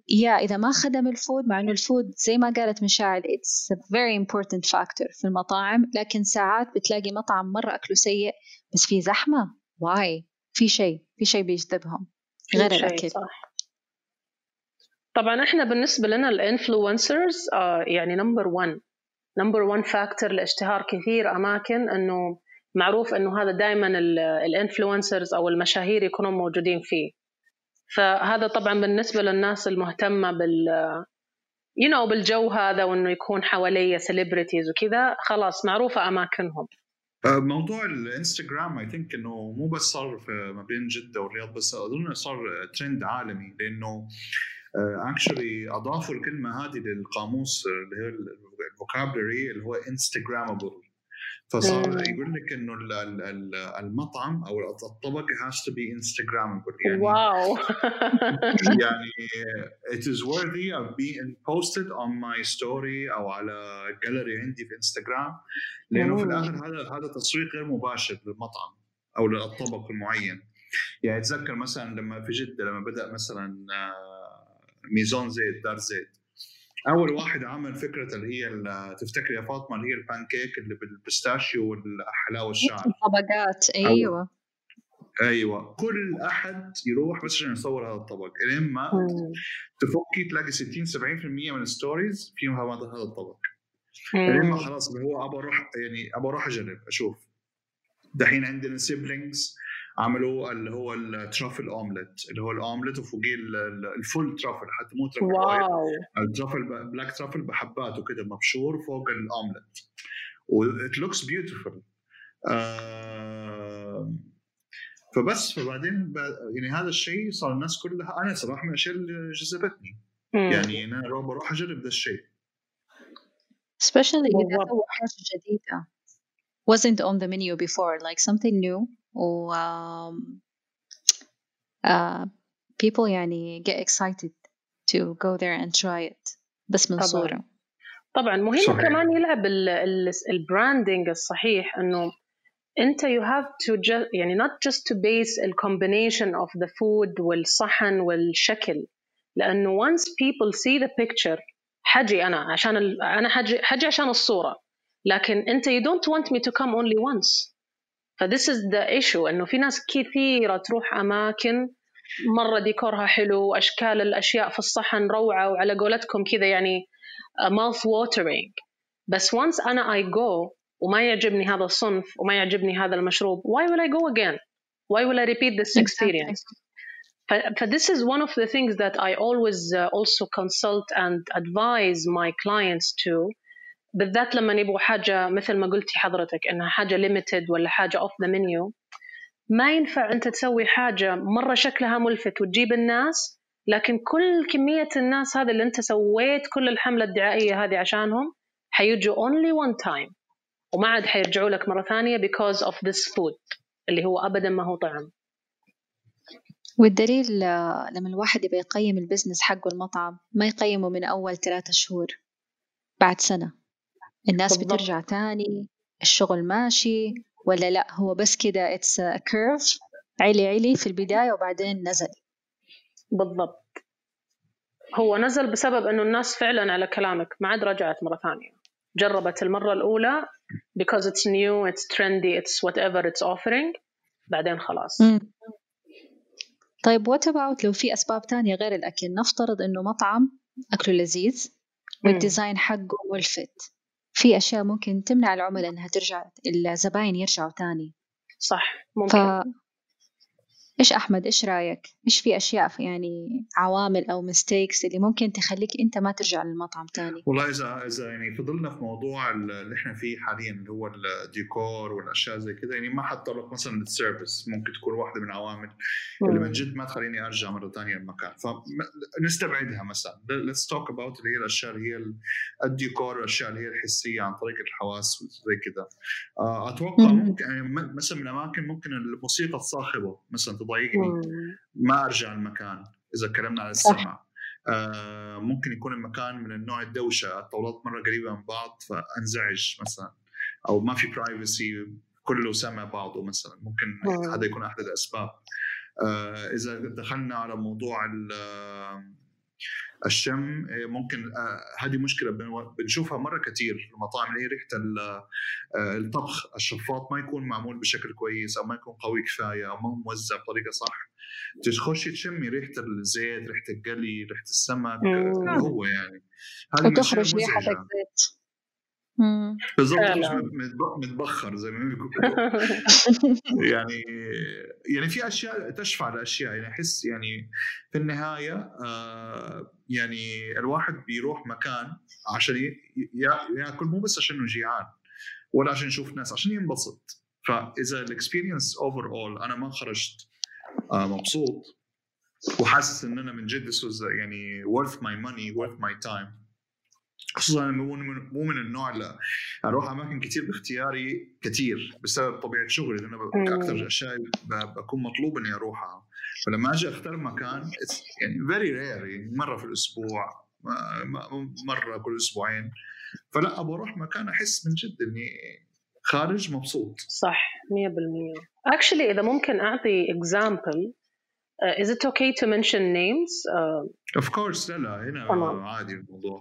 yeah إذا ما خدم ال food مع إنه ال food زي ما قالت مشاعل it's a very important factor في المطاعم. لكن ساعات بتلاقي مطعم مرة أكله سيء بس في زحمة. why في شيء في شيء بيجذبهم. غير الأكل. صح. طبعا إحنا بالنسبة لنا ال influencers آه يعني number 1 number 1 factor لإشتهار كثير أماكن إنه معروف إنه هذا دائما ال influencers أو المشاهير يكونون موجودين فيه. فهذا طبعا بالنسبة للناس المهتمة بال you you know بالجو هذا وإنه يكون حوالي celebrities وكذا. خلاص معروفة أماكنهم. آه، موضوع الإنستغرام I think إنه مو بس صار ما بين جدة والرياض بس أظن صار ترند عالمي لإنه actually uh, أضافوا الكلمة هذه للقاموس اللي هي ال vocabulary اللي هو instagrammable فصار يقول لك إنه المطعم أو الطبق has to be instagrammable. يعني wow. يعني it is worthy of being posted on my story أو على جاليري عندي في انستغرام لأنه في الآخر هذا هذا تسويق غير مباشر للمطعم أو للطبق المعين. يعني أتذكر مثلا لما في جدة لما بدأ مثلا ميزون زيت دار زيت. أول واحد عمل فكرة اللي هي تفتكر يا فاطمة اللي هي البانكيك اللي بال pistachio والحلاوه الشعر. طبقات أيوه. أيوه. كل أحد يروح بس عشان يصور هذا الطبق. اما تفكي تلاقي 60 70% من ال stories فيهم هذا الطبق. اما خلاص هو ابى أروح يعني ابى أروح أجرب أشوف. دحين عندنا Siblings عملوا اللي هو ال truffle omelette اللي هو الاومليت وفوقيه ال full truffle حتى مو truffle wow. ال truffle black truffle بحبات وكذا مبشور فوق ال omelette و it looks beautiful فبس فبعدين يعني هذا الشيء صار الناس كلها أنا صراحة من الأشياء اللي جذبتني. يعني أنا بروح أجرب ذا الشيء. Especially إذا هو حاجة جديدة. Wasn't on the menu before like something new. و um, uh, people يعني get excited to go there and try it بس من طبعا صورة طبعا مهم صحيح. كمان يلعب البراندنج الصحيح انه انت you have to just يعني not just to base a combination of the food والصحن والشكل لانه once people see the picture حجي انا عشان ال... انا حجي حجي عشان الصوره لكن انت you don't want me to come only once فthis is the issue انه في ناس كثيره تروح اماكن مره ديكورها حلو اشكال الاشياء في الصحن روعه وعلى قولتكم كذا يعني mouth watering بس once انا I go وما يعجبني هذا الصنف وما يعجبني هذا المشروب why will I go again why will I repeat this experience ف, ف this is one of the things that I always uh, also consult and advise my clients to بالذات لما يبغوا حاجة مثل ما قلتي حضرتك إنها حاجة limited ولا حاجة off the menu ما ينفع أنت تسوي حاجة مرة شكلها ملفت وتجيب الناس لكن كل كمية الناس هذا اللي أنت سويت كل الحملة الدعائية هذه عشانهم حيجوا only one time. وما عاد حيرجعوا لك مرة ثانية because of this food اللي هو أبدا ما هو طعم. والدليل آه، لما الواحد يبي يقيم ال business حقه المطعم ما يقيمه من أول ثلاثة شهور بعد سنة. الناس بالضبط. بترجع تاني الشغل ماشي ولا لأ هو بس كده it's curve عالي عالي في البداية وبعدين نزل. بالضبط. هو نزل بسبب إنه الناس فعلا على كلامك ما عاد رجعت مرة ثانية. جربت المرة الأولى because it's new it's trendy it's whatever it's offering بعدين خلاص. مم. طيب وات about لو في أسباب تانية غير الأكل؟ نفترض إنه مطعم أكله لذيذ والديزاين حقه ملفت. في أشياء ممكن تمنع العملاء إنها ترجع الزباين يرجعوا تاني. صح ممكن. إيش أحمد إيش رأيك؟ إيش في أشياء في يعني عوامل أو mistakes اللي ممكن تخليك أنت ما ترجع للمطعم تاني؟ والله اذا إذا يعني فضلنا في موضوع اللي إحنا فيه حاليا اللي هو الديكور والأشياء زي كذا يعني ما حتطرق مثلا لل service ممكن تكون واحدة من العوامل اللي من جد ما تخليني أرجع مرة ثانية للمكان فنستبعدها مثلا let's talk about اللي هي الأشياء اللي هي الديكور والأشياء اللي هي الحسية عن طريق الحواس زي كذا آه، أتوقع مم. ممكن يعني مثلا من الأماكن ممكن الموسيقى الصاخبة مثلا تضايقني. ما أرجع المكان إذا تكلمنا صح. السمع آه ممكن يكون المكان من النوع الدوشة الطاولات مرة قريبة من بعض فأنزعج مثلا أو ما في برايفسي كله سامع بعضه مثلا ممكن مم. هذا يكون أحد الأسباب آه إذا دخلنا على موضوع آه، الشم آه، ممكن آه، هذه مشكلة بن- بنشوفها مرة كثير في المطاعم اللي هي ريحة ال- آه، الطبخ الشفاط ما يكون معمول بشكل كويس أو ما يكون قوي كفاية أو ما هو موزع بطريقة صح تخشي تشمي ريحة الزيت ريحة القلي ريحة السمك. اللي هو يعني هذه وتخرج ريحة المزعجة. زيت بالضبط متبخر زي ما بيقولوا. يعني يعني في أشياء تشفع لاشياء يعني أحس يعني في النهاية آه يعني الواحد بيروح مكان عشان يأكل مو بس عشان جيعان ولا عشان يشوف ناس عشان ينبسط. فإذا ال experience overall أنا ما خرجت آه مبسوط وحاسس إن أنا من جد يعني worth my money worth my time خصوصا أنا مو من, مو من النوع اللي أروح أماكن كثير باختياري كثير بسبب طبيعة شغلي لأنه أكثر الاشياء بكون مطلوب إني أروحها. فلما أجي أختار مكان يعني فيري رير يعني مرة في الأسبوع مرة كل أسبوعين. فلا أبغى أروح مكان أحس من جد إني خارج مبسوط. صح 100% actually إذا ممكن أعطي example Uh, is it okay to mention names? Uh, of course لا لا هنا. عادي الموضوع.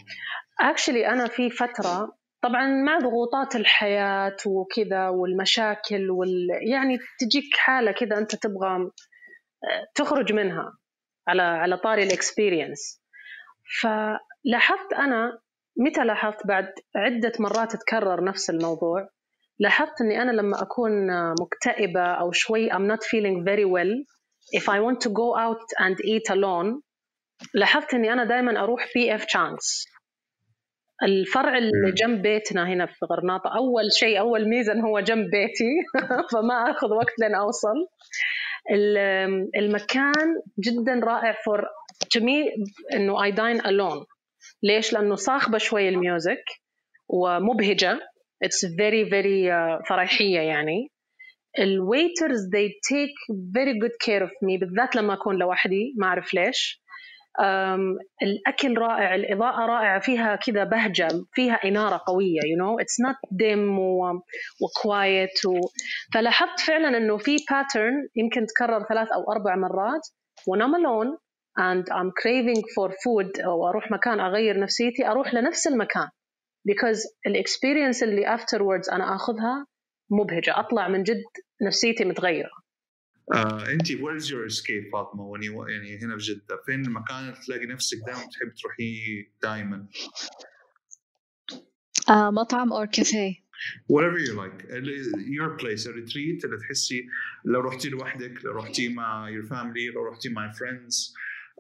Actually أنا في فترة طبعا مع ضغوطات الحياة وكذا والمشاكل وال يعني تجيك حالة كذا أنت تبغى تخرج منها على على طاري ال experience فلاحظت أنا متى لاحظت بعد عدة مرات تكرر نفس الموضوع لاحظت إني أنا لما أكون مكتئبة أو شوي I'm not feeling very well if I want to go out and eat alone لاحظت إني أنا دائما أروح P.F. Chang's الفرع اللي جنب بيتنا هنا في غرناطة أول شيء أول ميزة إنه هو جنب بيتي فما أخذ وقت لين أوصل. المكان جدا رائع for to me إنه I dine alone. ليش؟ لأنه صاخبة شوي ال music it's very very uh, فرحية يعني. ال waiters they take very good care of me بالذات لما أكون لوحدي ما أعرف ليش. الأكل رائع الإضاءة رائعة فيها كذا بهجة فيها إنارة قوية you know. It's not dim و, و quiet و... فلاحظت فعلا إنه في pattern يمكن تكرر ثلاث أو أربع مرات when I'm alone and I'm craving for food أو أروح مكان أغير نفسيتي أروح لنفس المكان. Because ال experience اللي afterwards أنا أخذها مبهجة أطلع من جد نفسيتي متغيرة. آه، انت where is your escape فاطمة؟ وني يعني هنا في جدة فين المكان اللي تلاقي نفسك دائما تحب تروحيه دائما آه، مطعم أو كافيه whatever you like. your place a retreat اللي تحسي لو رحتي لوحدك لو رحتي مع your family لو رحتي مع friends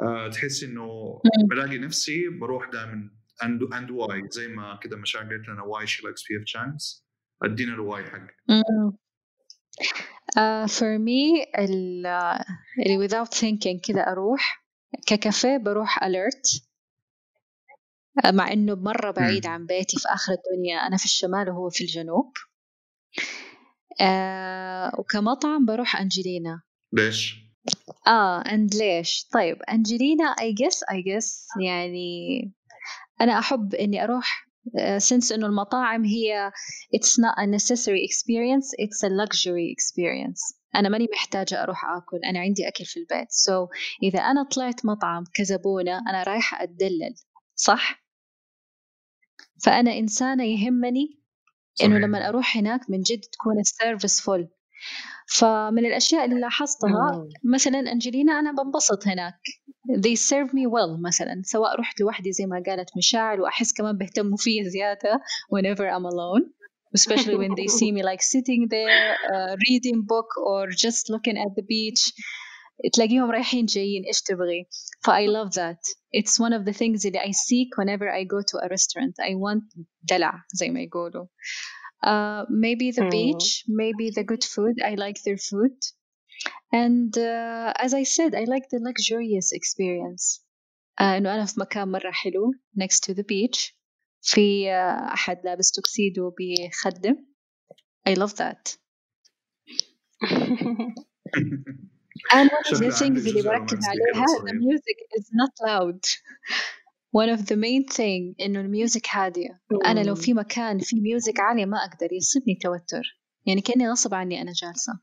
uh, تحسي إنه بلاقي نفسي بروح دائما and and why زي ما كذا مشاعر قالت لنا why she likes PF Chang's. أدينا الواي حقك. Uh, for me ال اللي without thinking كذا أروح. ككافيه بروح alert. Uh, مع إنه مرة بعيد عن بيتي في آخر الدنيا أنا في الشمال وهو في الجنوب. Uh, وكمطعم بروح أنجلينا. ليش؟ آه أند ليش؟ طيب أنجلينا I guess I guess يعني أنا أحب إني أروح uh, since إنه المطاعم هي it's not a necessary experience it's a luxury experience. أنا ماني محتاجة أروح آكل أنا عندي أكل في البيت. So إذا أنا طلعت مطعم كزبونة أنا رايحة أتدلل صح؟ فأنا إنسانة يهمني إنه لما أروح هناك من جد تكون السيرفيس فل فمن الأشياء اللي لاحظتها مثلا أنجلينا أنا بنبسط هناك they serve me well مثلا سواء رحت لوحدي زي ما قالت مشاعر وأحس كمان بيهتموا فيا زيادة whenever I'm alone especially when they see me like sitting there uh, reading book or just looking at the beach تلاقيهم رايحين جايين إيش تبغي ف I love that it's one of the things اللي I seek whenever I go to a restaurant I want دلع زي ما يقولوا uh, maybe the beach maybe the good food I like their food and uh, as I said I like the luxurious experience uh, إنه أنا في مكان مرة حلو next to the beach في أحد لابس توكسيدو بيخدم I love that and one of the things اللي بركز عليها the music is not loud one of the main thing إنه ال music هادية أنا لو في مكان في music عالية ما أقدر يصيبني توتر. يعني كأني غصب عني أنا جالسة.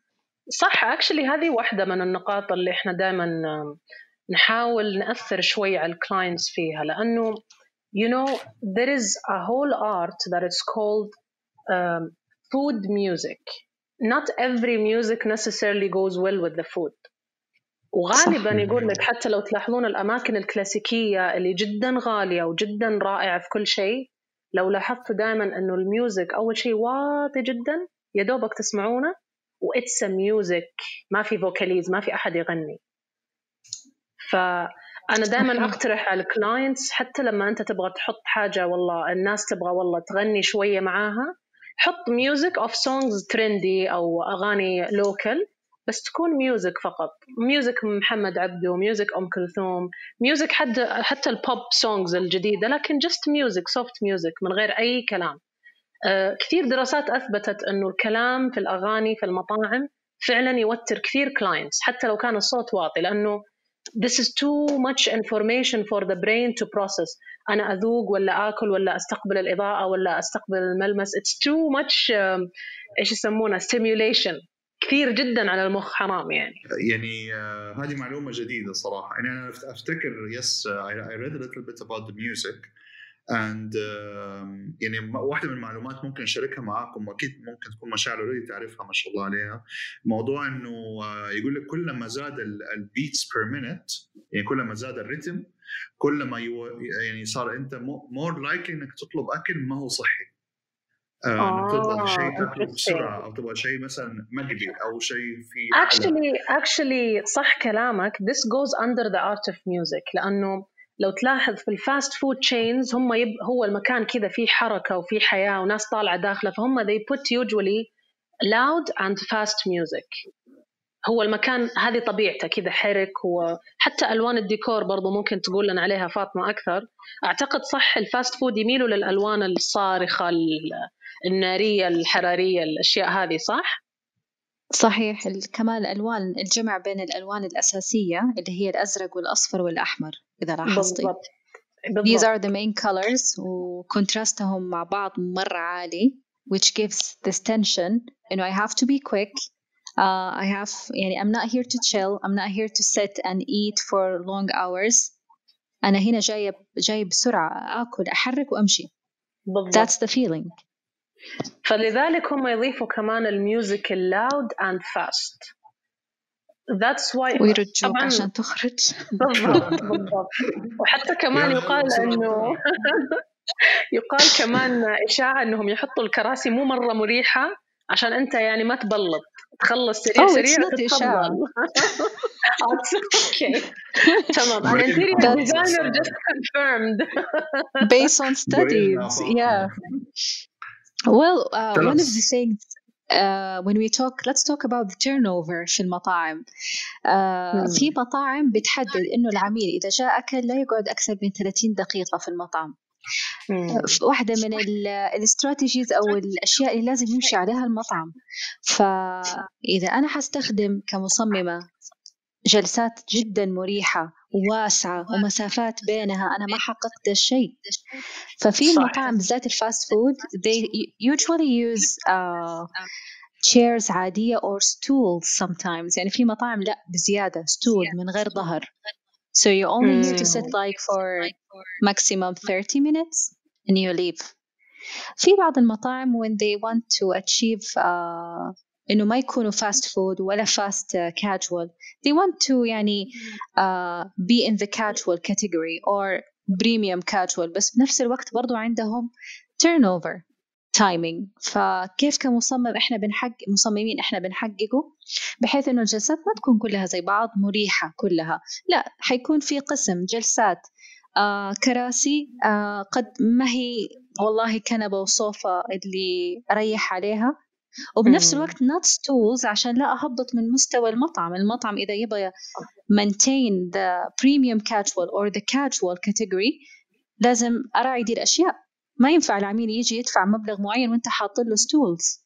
صح actually هذه واحدة من النقاط اللي إحنا دائما نحاول نأثر شوي على ال clients فيها. لأنه you know there is a whole art that is called um, food music. Not every music necessarily goes well with the food. وغالبا. يقول لك حتى لو تلاحظون الأماكن الكلاسيكية اللي جدا غالية وجدا رائعة في كل شيء لو لاحظتوا دائما إنه ال music أول شيء واطي جدا يا دوبك تسمعونه و just music ما في vocals ما في أحد يغني فأنا دائما أقترح على ال clients حتى لما أنت تبغى تحط حاجة والله الناس تبغى والله تغني شوية معاها حط music of songs trendy أو أغاني local بس تكون music فقط. music محمد عبده music أم كلثوم music حتى حتى ال pop songs الجديده لكن just music soft music من غير أي كلام. آه، كثير دراسات أثبتت إنه الكلام في الأغاني في المطاعم فعلا يوتر كثير clients حتى لو كان الصوت واطي لأنه this is too much information for the brain to process. أنا أذوق ولا آكل ولا أستقبل الإضاءة ولا أستقبل الملمس. It's too much إيش يسمونه stimulation. كثير جدا على المخ حرام يعني. يعني uh, هذه معلومة جديدة صراحة. يعني أنا أفتكر yes a little bit about the music and uh, يعني واحدة من المعلومات ممكن أشاركها معاكم وأكيد ممكن تكون مشاعل already تعرفها ما شاء الله عليها. موضوع إنه uh, يقول لك كل ما زاد ال beats per minute يعني كل ما زاد ال rhythm كل ما يعني صار أنت more likely إنك تطلب أكل ما هو صحي. آه تبغى شيء تاكله بسرعة أو تبغى شيء مثلا مقلي أو شيء في actually actually صح كلامك. This goes under the art of music لأنه لو تلاحظ في ال fast food chains هم يبغوا المكان كذا فيه حركة وفيه حياة وناس طالعة داخلة فهم they put usually loud and fast music. هو المكان هذه طبيعته كذا حرك وحتى ألوان الديكور برضو ممكن تقول لنا عليها فاطمة أكثر. أعتقد صح ال fast food يميلوا للألوان الصارخة النارية الحرارية الأشياء هذه صح؟ صحيح. كمان الالوان الجمع بين الألوان الأساسية اللي هي الأزرق والأصفر والأحمر إذا لاحظتي. بالضبط. بالضبط. These are the main colors وكونتراستهم مع بعض مرة عالي which gives this tension. انه I have to be quick. Uh, I have يعني I'm not here to chill. I'm not here to sit and eat for long hours. أنا هنا جاية جاي بسرعة آكل أحرك وأمشي. بالضبط. That's the feeling. فلذلك هم يضيفوا كمان ال music ال loud and fast That's why ويخرجوك عشان تخرج. بالضبط بالضبط. وحتى كمان يقال إنه يقال كمان إشاعة إنهم يحطوا الكراسي مو مرة مريحة عشان أنت يعني ما تبلط. تخلص سريع oh, سريع أوكي تمام. أنا interior designer just confirmed. Based on studies yeah. Well, uh, one of the things uh, when we talk let's talk about the turnover في المطاعم. Uh, في مطاعم بتحدد إنه العميل إذا جاء أكل لا يقعد أكثر من 30 دقيقة في المطعم. واحدة من ال strategies أو الأشياء اللي لازم يمشي عليها المطعم. فإذا أنا حستخدم كمصممة جلسات جدا مريحة واسعة ومسافات بينها أنا ما حققت الشيء ففي المطاعم بالذات ال fast food they usually use uh, chairs عادية or stools sometimes يعني في مطاعم لا بزيادة stool من غير ظهر so you only need to sit like for maximum 30 minutes and you leave في بعض المطاعم when they want to achieve uh, إنه ما يكونوا fast food ولا fast casual they want to يعني uh, be in the casual category or premium casual. بس بنفس الوقت برضو عندهم turnover timing. فكيف كمصمم إحنا بنحقق مصممين إحنا بنحققه؟ بحيث إنه الجلسات ما تكون كلها زي بعض مريحة كلها. لا حيكون في قسم جلسات آه كراسي آه قد ما هي والله كنبة وصوفة اللي أريح عليها. وبنفس الوقت not stools عشان لا أهبط من مستوى المطعم. المطعم إذا يبغى maintain the premium casual or the casual category لازم أراعي دي الأشياء. ما ينفع العميل يجي يدفع مبلغ معين وأنت حاط له stools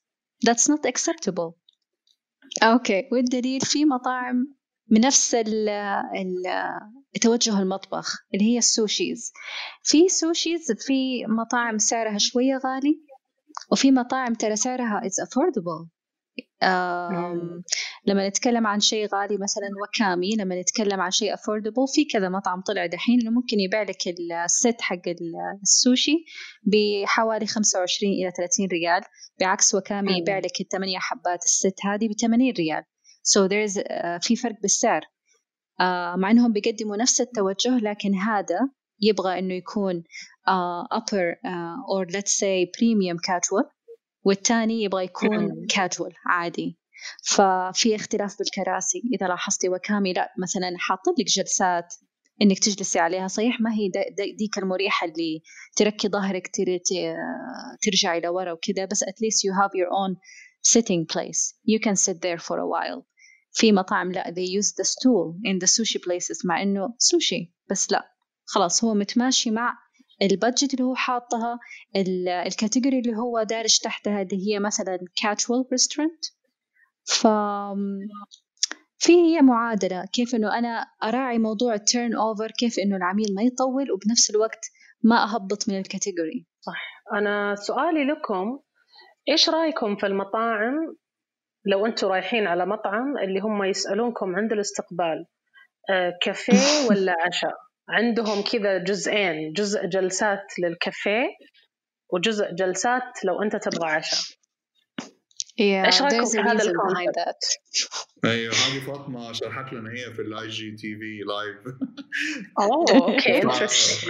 that's not acceptable. Okay. okay. والدليل في مطاعم بنفس ال ال توجه المطبخ اللي هي ال sushis. في sushis في مطاعم سعرها شوية غالي. وفي مطاعم ترى سعرها it's affordable. لما نتكلم عن شيء غالي مثلا وكامي لما نتكلم عن شيء affordable في كذا مطعم طلع دحين إنه ممكن يبيع لك الست حق السوشي بحوالي 25 إلى 30 ريال بعكس وكامي يبيع لك الثمانية حبات الست هذه ب 80 ريال. So there's uh, في فرق بالسعر. uh, مع إنهم بيقدموا نفس التوجه لكن هذا يبغى إنه يكون uh, upper uh, or let's say premium casual والتاني يبغى يكون casual عادي. ففي اختلاف بالكراسي. إذا لاحظتي وكامي لا مثلا حاطين لك جلسات إنك تجلسي عليها صحيح ما هي ديك المريحة اللي تركي ظهرك ترجعي لورا وكذا بس at least you have your own sitting place. You can sit there for a while. في مطاعم لا they use the stool in the sushi places مع إنه سوشي بس لا. خلاص هو متماشي مع البادجت اللي هو حاطها الكاتيجوري اللي هو دارج تحتها اللي هي مثلا casual restaurant. ف في هي معادلة كيف إنه أنا أراعي موضوع ال turnover كيف إنه العميل ما يطول وبنفس الوقت ما أهبط من ال category صح. أنا سؤالي لكم إيش رأيكم في المطاعم؟ لو أنتم رايحين على مطعم اللي هم يسألونكم عند الاستقبال آه كافيه ولا عشاء؟ عندهم كذا جزئين جزء جلسات للكافيه وجزء جلسات لو أنت تبغى عشاء. Yeah, إيش رأيكم في هذا ال concept؟ أيوه هذه فاطمة شرحت لنا هي في ال IGTV live Oh okay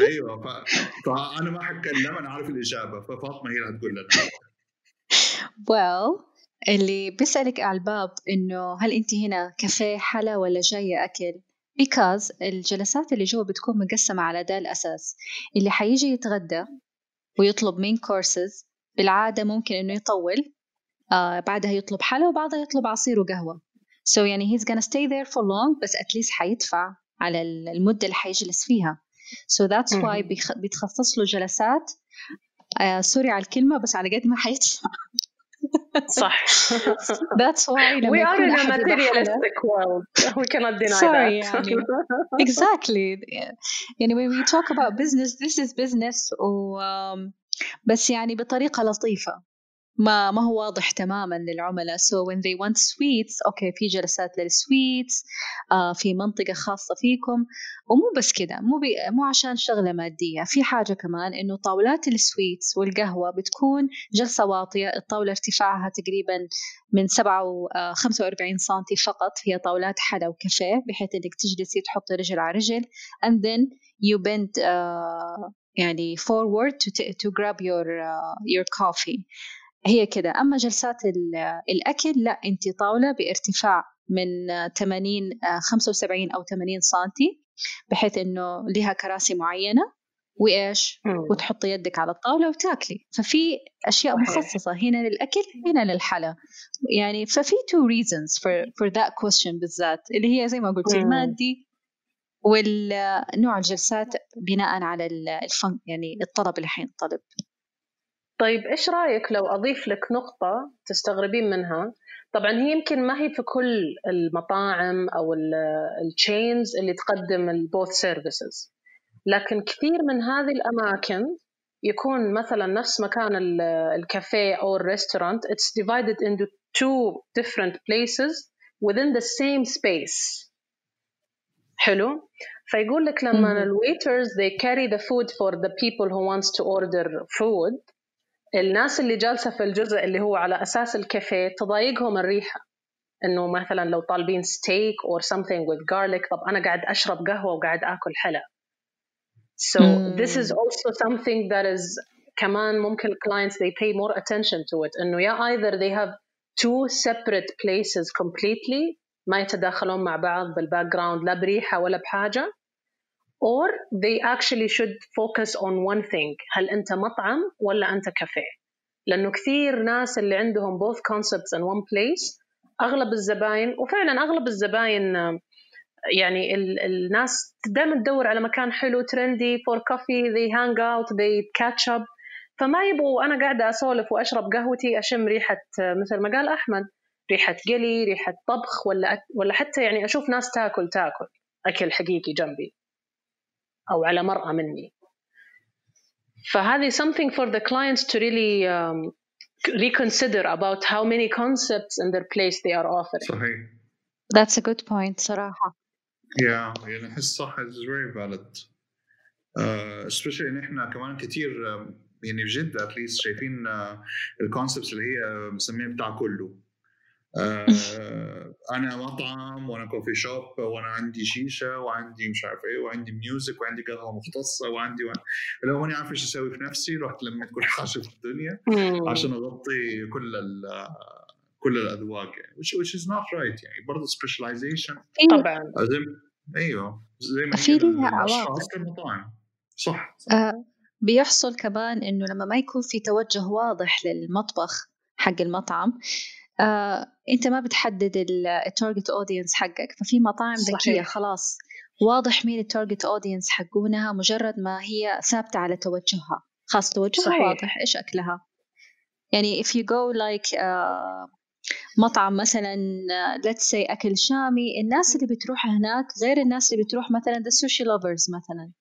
أيوه فأنا ما حتكلم أنا عارف الإجابة ففاطمة هي اللي حتقول لنا. Well اللي بيسألك على الباب إنه هل أنت هنا كافيه حلا ولا جاية أكل؟ Because الجلسات اللي جوا بتكون مقسمة على ده الأساس. اللي حيجي يتغدى ويطلب main courses بالعادة ممكن إنه يطول آه بعدها يطلب حلا وبعدها يطلب عصير وقهوة. So يعني he's gonna stay there for long بس at least حيدفع على المدة اللي حيجلس فيها. So that's why بيتخصص له جلسات آه sorry على الكلمة بس على قد ما حيدفع. صح that's why we are in a materialistic world we cannot deny Sorry, that يعني exactly يعني when we talk about business this is business و بس يعني بطريقة لطيفة ما ما هو واضح تماما للعملاء. So when they want sweets okay في جلسات لل sweets آه في منطقة خاصة فيكم. ومو بس كده مو بي مو عشان شغلة مادية في حاجة كمان إنه طاولات ال sweets والقهوة بتكون جلسة واطية. الطاولة ارتفاعها تقريبا من 7 و 45 سنتي فقط. هي طاولات حلا وكافيه بحيث إنك تجلسي تحطي رجل على رجل. And then you bend uh, يعني forward to, to grab your uh, your coffee. هي كده. أما جلسات الأكل لا أنت طاولة بارتفاع من 80 75 أو 80 سنتي بحيث إنه لها كراسي معينة وإيش؟ وتحطي يدك على الطاولة وتاكلي. ففي أشياء مخصصة هنا للأكل هنا للحلا. يعني ففي two reasons for, for that question بالذات اللي هي زي ما قلتي المادي والنوع الجلسات بناء على الفن يعني الطلب اللي حينطلب طيب إيش رأيك لو أضيف لك نقطة تستغربين منها؟ طبعا هي يمكن ما هي في كل المطاعم أو ال chains اللي تقدم ال both services لكن كثير من هذه الأماكن يكون مثلا نفس مكان الكافيه أو ال restaurant it's divided into two different places within the same space. حلو؟ فيقول لك لما ال waiters they carry the food for the people who wants to order food الناس اللي جالسة في الجزء اللي هو على أساس الكافيه تضايقهم الريحة. إنه مثلا لو طالبين ستيك or something with garlic طب أنا قاعد أشرب قهوة وقاعد آكل حلا so mm. this is also something that is كمان ممكن clients they pay more attention to it. إنه يا either they have two separate places completely ما يتداخلون مع بعض بال background لا بريحة ولا بحاجة or they actually should focus on one thing. هل أنت مطعم ولا أنت كافيه؟ لأنه كثير ناس اللي عندهم both concepts in one place أغلب الزباين وفعلا أغلب الزباين يعني ال الناس دائما تدور على مكان حلو ترندي for coffee they hang out they catch up. فما يبغوا أنا قاعدة أسولف وأشرب قهوتي أشم ريحة مثل ما قال أحمد ريحة قلي ريحة طبخ ولا ولا حتى يعني أشوف ناس تاكل تاكل. أكل حقيقي جنبي. أو على مرأة مني فهذه something for the clients to really um, reconsider about how many concepts in their place they are offering صحيح That's a good point صراحة yeah يعني أحس صح it's very valid uh, especially إن إحنا كمان كتير uh, يعني بجد اتليست شايفين uh, الكونسبتس اللي هي مسميها بتاع كله آه أنا مطعم وأنا coffee shop وأنا عندي شيشة وعندي مش عارف إيه وعندي music وعندي قهوة مختصة وعندي و... لو ماني عارف إيش أسوي في نفسي رحت لميت كل حاجة في الدنيا عشان أغطي كل ال كل الأذواق يعني. Which, which is not right يعني. برضه specialization. طبعا. زي أيوه. زي ما في ليها عواقب. المطاعم. صح, صح. آه بيحصل كمان إنه لما ما يكون في توجه واضح للمطبخ حق المطعم آه، أنت ما بتحدد ال target audience حقك ففي مطاعم صحيح. خلاص واضح مين ال target audience حقونها مجرد ما هي ثابتة على توجهها خلاص توجهها صحيح. واضح إيش أكلها يعني if you go like آه، مطعم مثلا آه، let's say أكل شامي الناس اللي بتروح هناك غير الناس اللي بتروح مثلا the sushi lovers مثلا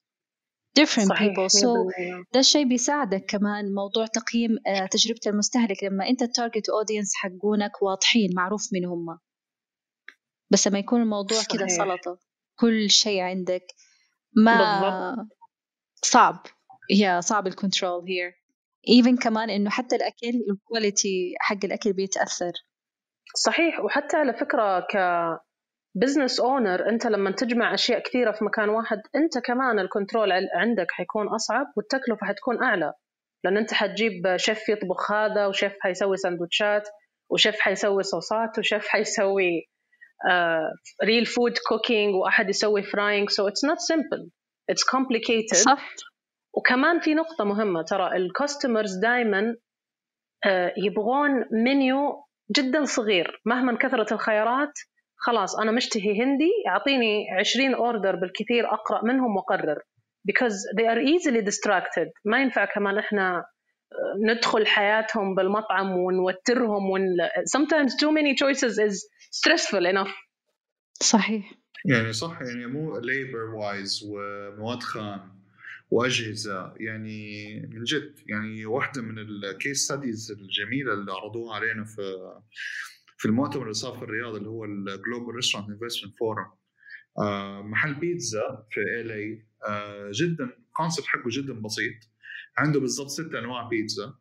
different صحيح people so 100%. ده الشيء بيساعدك كمان موضوع تقييم آه، تجربة المستهلك لما أنت التارجت أودينس حقونك واضحين معروف مين هم بس لما يكون الموضوع كده. سلطة كل شيء عندك ما بالضبط. صعب يا صعب ال control here even كمان إنه حتى الأكل ال quality حق الأكل بيتأثر صحيح وحتى على فكرة ك business owner أنت لما تجمع أشياء كثيرة في مكان واحد أنت كمان ال control عندك حيكون أصعب والتكلفة حتكون أعلى. لأن أنت حتجيب شيف يطبخ هذا وشيف حيسوي سندوتشات وشيف حيسوي صوصات وشيف حيسوي real food cooking وأحد يسوي frying so it's not simple it's complicated. صح. وكمان في نقطة مهمة ترى ال customers دائما يبغون منيو جدا صغير. مهما كثرت الخيارات خلاص أنا مشتهي هندي أعطيني 20 order بالكثير أقرأ منهم وأقرر. Because they are easily distracted. ما ينفع كمان إحنا آه، ندخل حياتهم بالمطعم ونوترهم ون... sometimes too many choices is stressful enough. صحيح. يعني صح يعني مو labor wise ومواد خام وأجهزة. يعني من جد يعني واحدة من ال case studies الجميلة اللي عرضوها علينا في في المؤتمر اللي صار في الرياض اللي هو ال Global Restaurant Investment Forum محل بيتزا في LA جدا concept حقه جدا بسيط عنده بالضبط ست أنواع بيتزا.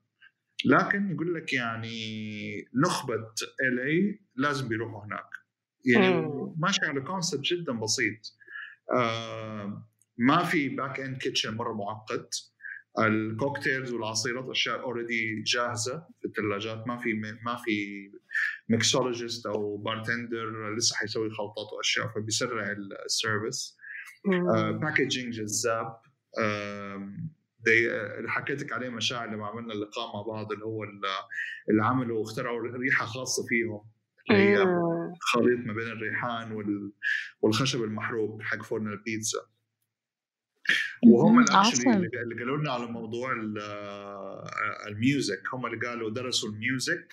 لكن يقول لك يعني نخبة LA لازم بيروحوا هناك. يعني. ماشي على concept جدا بسيط. آه ما في back end kitchen مرة معقد. الكوكتيلز والعصيرات أشياء already جاهزة في الثلاجات. ما في ما في mixologist أو bartender لسه حيسوي خلطات وأشياء فبيسرع ال service packaging جذاب. آم، دي اللي حكيت لك عليه مشاعر لما عملنا اللقاء مع بعض اللي هو ال- اللي عملوا واخترعوا ريحة خاصة فيهم. اللي هي. خليط ما بين الريحان وال... والخشب المحروق حق فرن البيتزا وهم awesome. اللي اللي قالوا لنا على موضوع ال- ال music. هم اللي قالوا درسوا ال music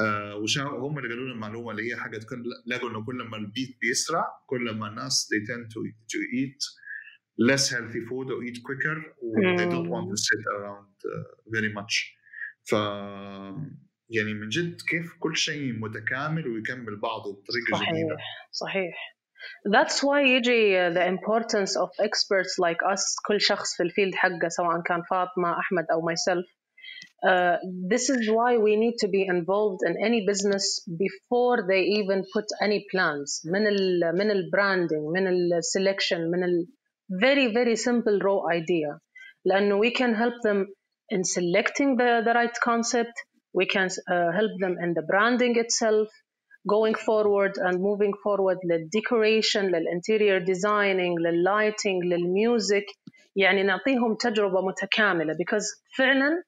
آه، وشافوا هم اللي قالوا لنا المعلومة اللي هي حاجة لقوا إنه كل ما البيت بيسرع كل ما الناس they tend to, to eat less healthy food or eat quicker و they don't want to sit around uh, very much. ف يعني من جد كيف كل شيء متكامل ويكمل بعضه بطريقة صحيح. جميله صحيح. That's why يجي the importance of experts like us كل شخص في الفيلد حقه سواء كان فاطمة أحمد أو myself Uh, this is why we need to be involved in any business before they even put any plans من ال من البراندنج من السelection من ال very very simple raw idea لأنه we can help them in selecting the, the right concept we can uh, help them in the branding itself going forward and moving forward للديكوريشن للانتيريور ديزايننج لللايتنج للميوزك يعني نعطيهم تجربة متكاملة. Because فعلا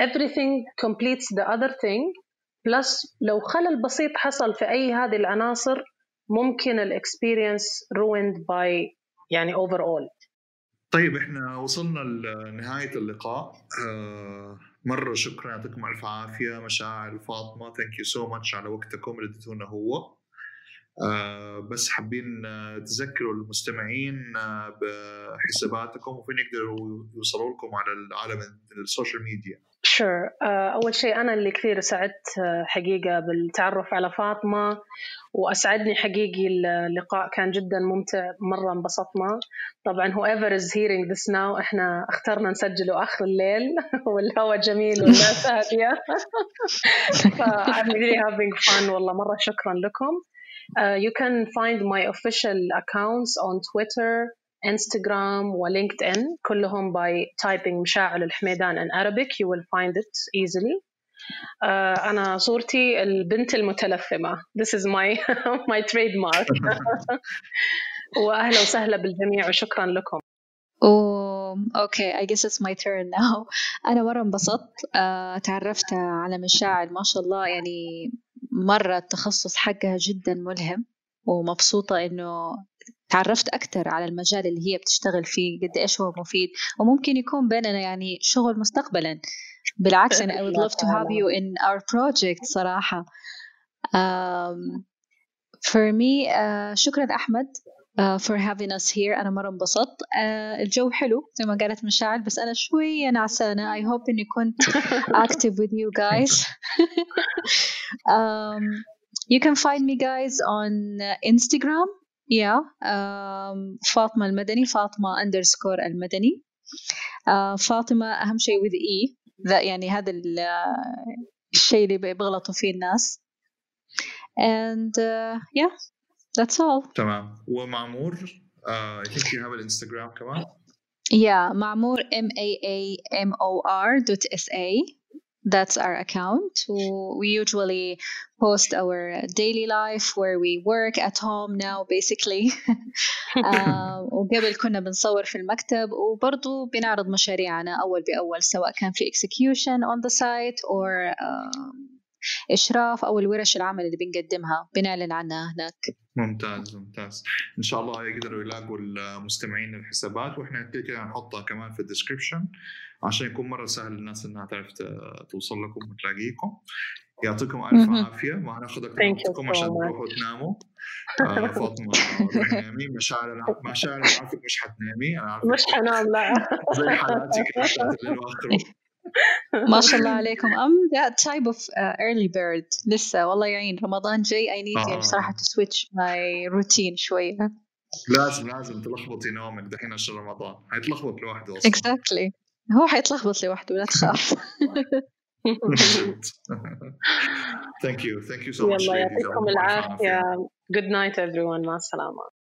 everything completes the other thing. Plus لو خلل بسيط حصل في أي هذه العناصر ممكن ال experience ruined by يعني overall. طيب إحنا وصلنا لنهاية اللقاء. أه مرة شكرا يعطيكم ألف عافية. مشاعر فاطمة thank you so much على وقتكم اللي اديتونا هو. آه، بس حابين آه، تذكروا المستمعين آه، بحساباتكم وفين يقدروا يوصلوا لكم على العالم ال social media sure sure. أول شيء أنا اللي كثير سعدت حقيقة بالتعرف على فاطمة وأسعدني حقيقي اللقاء كان جدا ممتع مرة انبسطنا طبعا whoever is hearing this now إحنا اخترنا نسجله آخر الليل والهواء جميل والناس هادية ف I'm really having fun والله مرة شكرا لكم. Uh, you can find my official accounts on Twitter, Instagram ولينكد كلهم by typing مشاعل الحميدان in Arabic. You will find it easily. uh, أنا صورتي البنت المتلثمة this is my my trademark. وأهلا وسهلا بالجميع وشكرا لكم. okay, I guess it's my turn now. أنا مرة انبسطت. uh, تعرفت على مشاعل ما شاء الله يعني مرة التخصص حقها جدا ملهم ومبسوطة إنه تعرفت أكثر على المجال اللي هي بتشتغل فيه قد إيش هو مفيد وممكن يكون بيننا يعني شغل مستقبلا. بالعكس أنا I would love to have you in our project صراحة. um, for me uh, شكرا أحمد uh, for having us here. أنا مرة انبسطت. uh, الجو حلو زي ما قالت مشاعل بس أنا شوية نعسانة. I hope إني كنت active with you guys. um, you can find me guys on Instagram. Yeah um, فاطمة المدني فاطمة underscore المدني. فاطمة أهم شيء with E ذا يعني هذا الشيء اللي بيغلطوا فيه الناس. And uh, yeah that's all. تمام. ومعمور uh, I think you have an Instagram كمان. Yeah معمور M A A M O R dot S A. that's our account. We usually post our daily life where we work at home now basically. وقبل كنا بنصور في المكتب وبرضو بنعرض مشاريعنا أول بأول سواء كان في execution on the site or إشراف أو الورش العمل اللي بنقدمها بنعلن عنها هناك. ممتاز ممتاز. إن شاء الله يقدروا يلاقوا المستمعين الحسابات وإحنا كده كده هنحطها كمان في الديسكربشن عشان يكون مرة سهل للناس إنها تعرف توصل لكم وتلاقيكم. يعطيكم ألف عافية. ما هناخذ أكثر من وقتكم عشان تروحوا تناموا. آه فاطمة نامي مشاعر مشاعر عارفك مش حتنامي. أنا عارفك مش حنام لا. زي حالاتي كده ما شاء الله عليكم. I'm that type of uh, early bird. لسه والله يعين رمضان جاي I need آه. يعني صراحة to switch my routine شوية. لازم لازم تلخبطي نومك دحين عشان رمضان. حيتلخبط لوحده أصلا. Exactly. هو حيتلخبط لوحده لا تخاف. Thank you. Thank you so much يلا يعطيكم العافية. good night everyone. مع السلامة.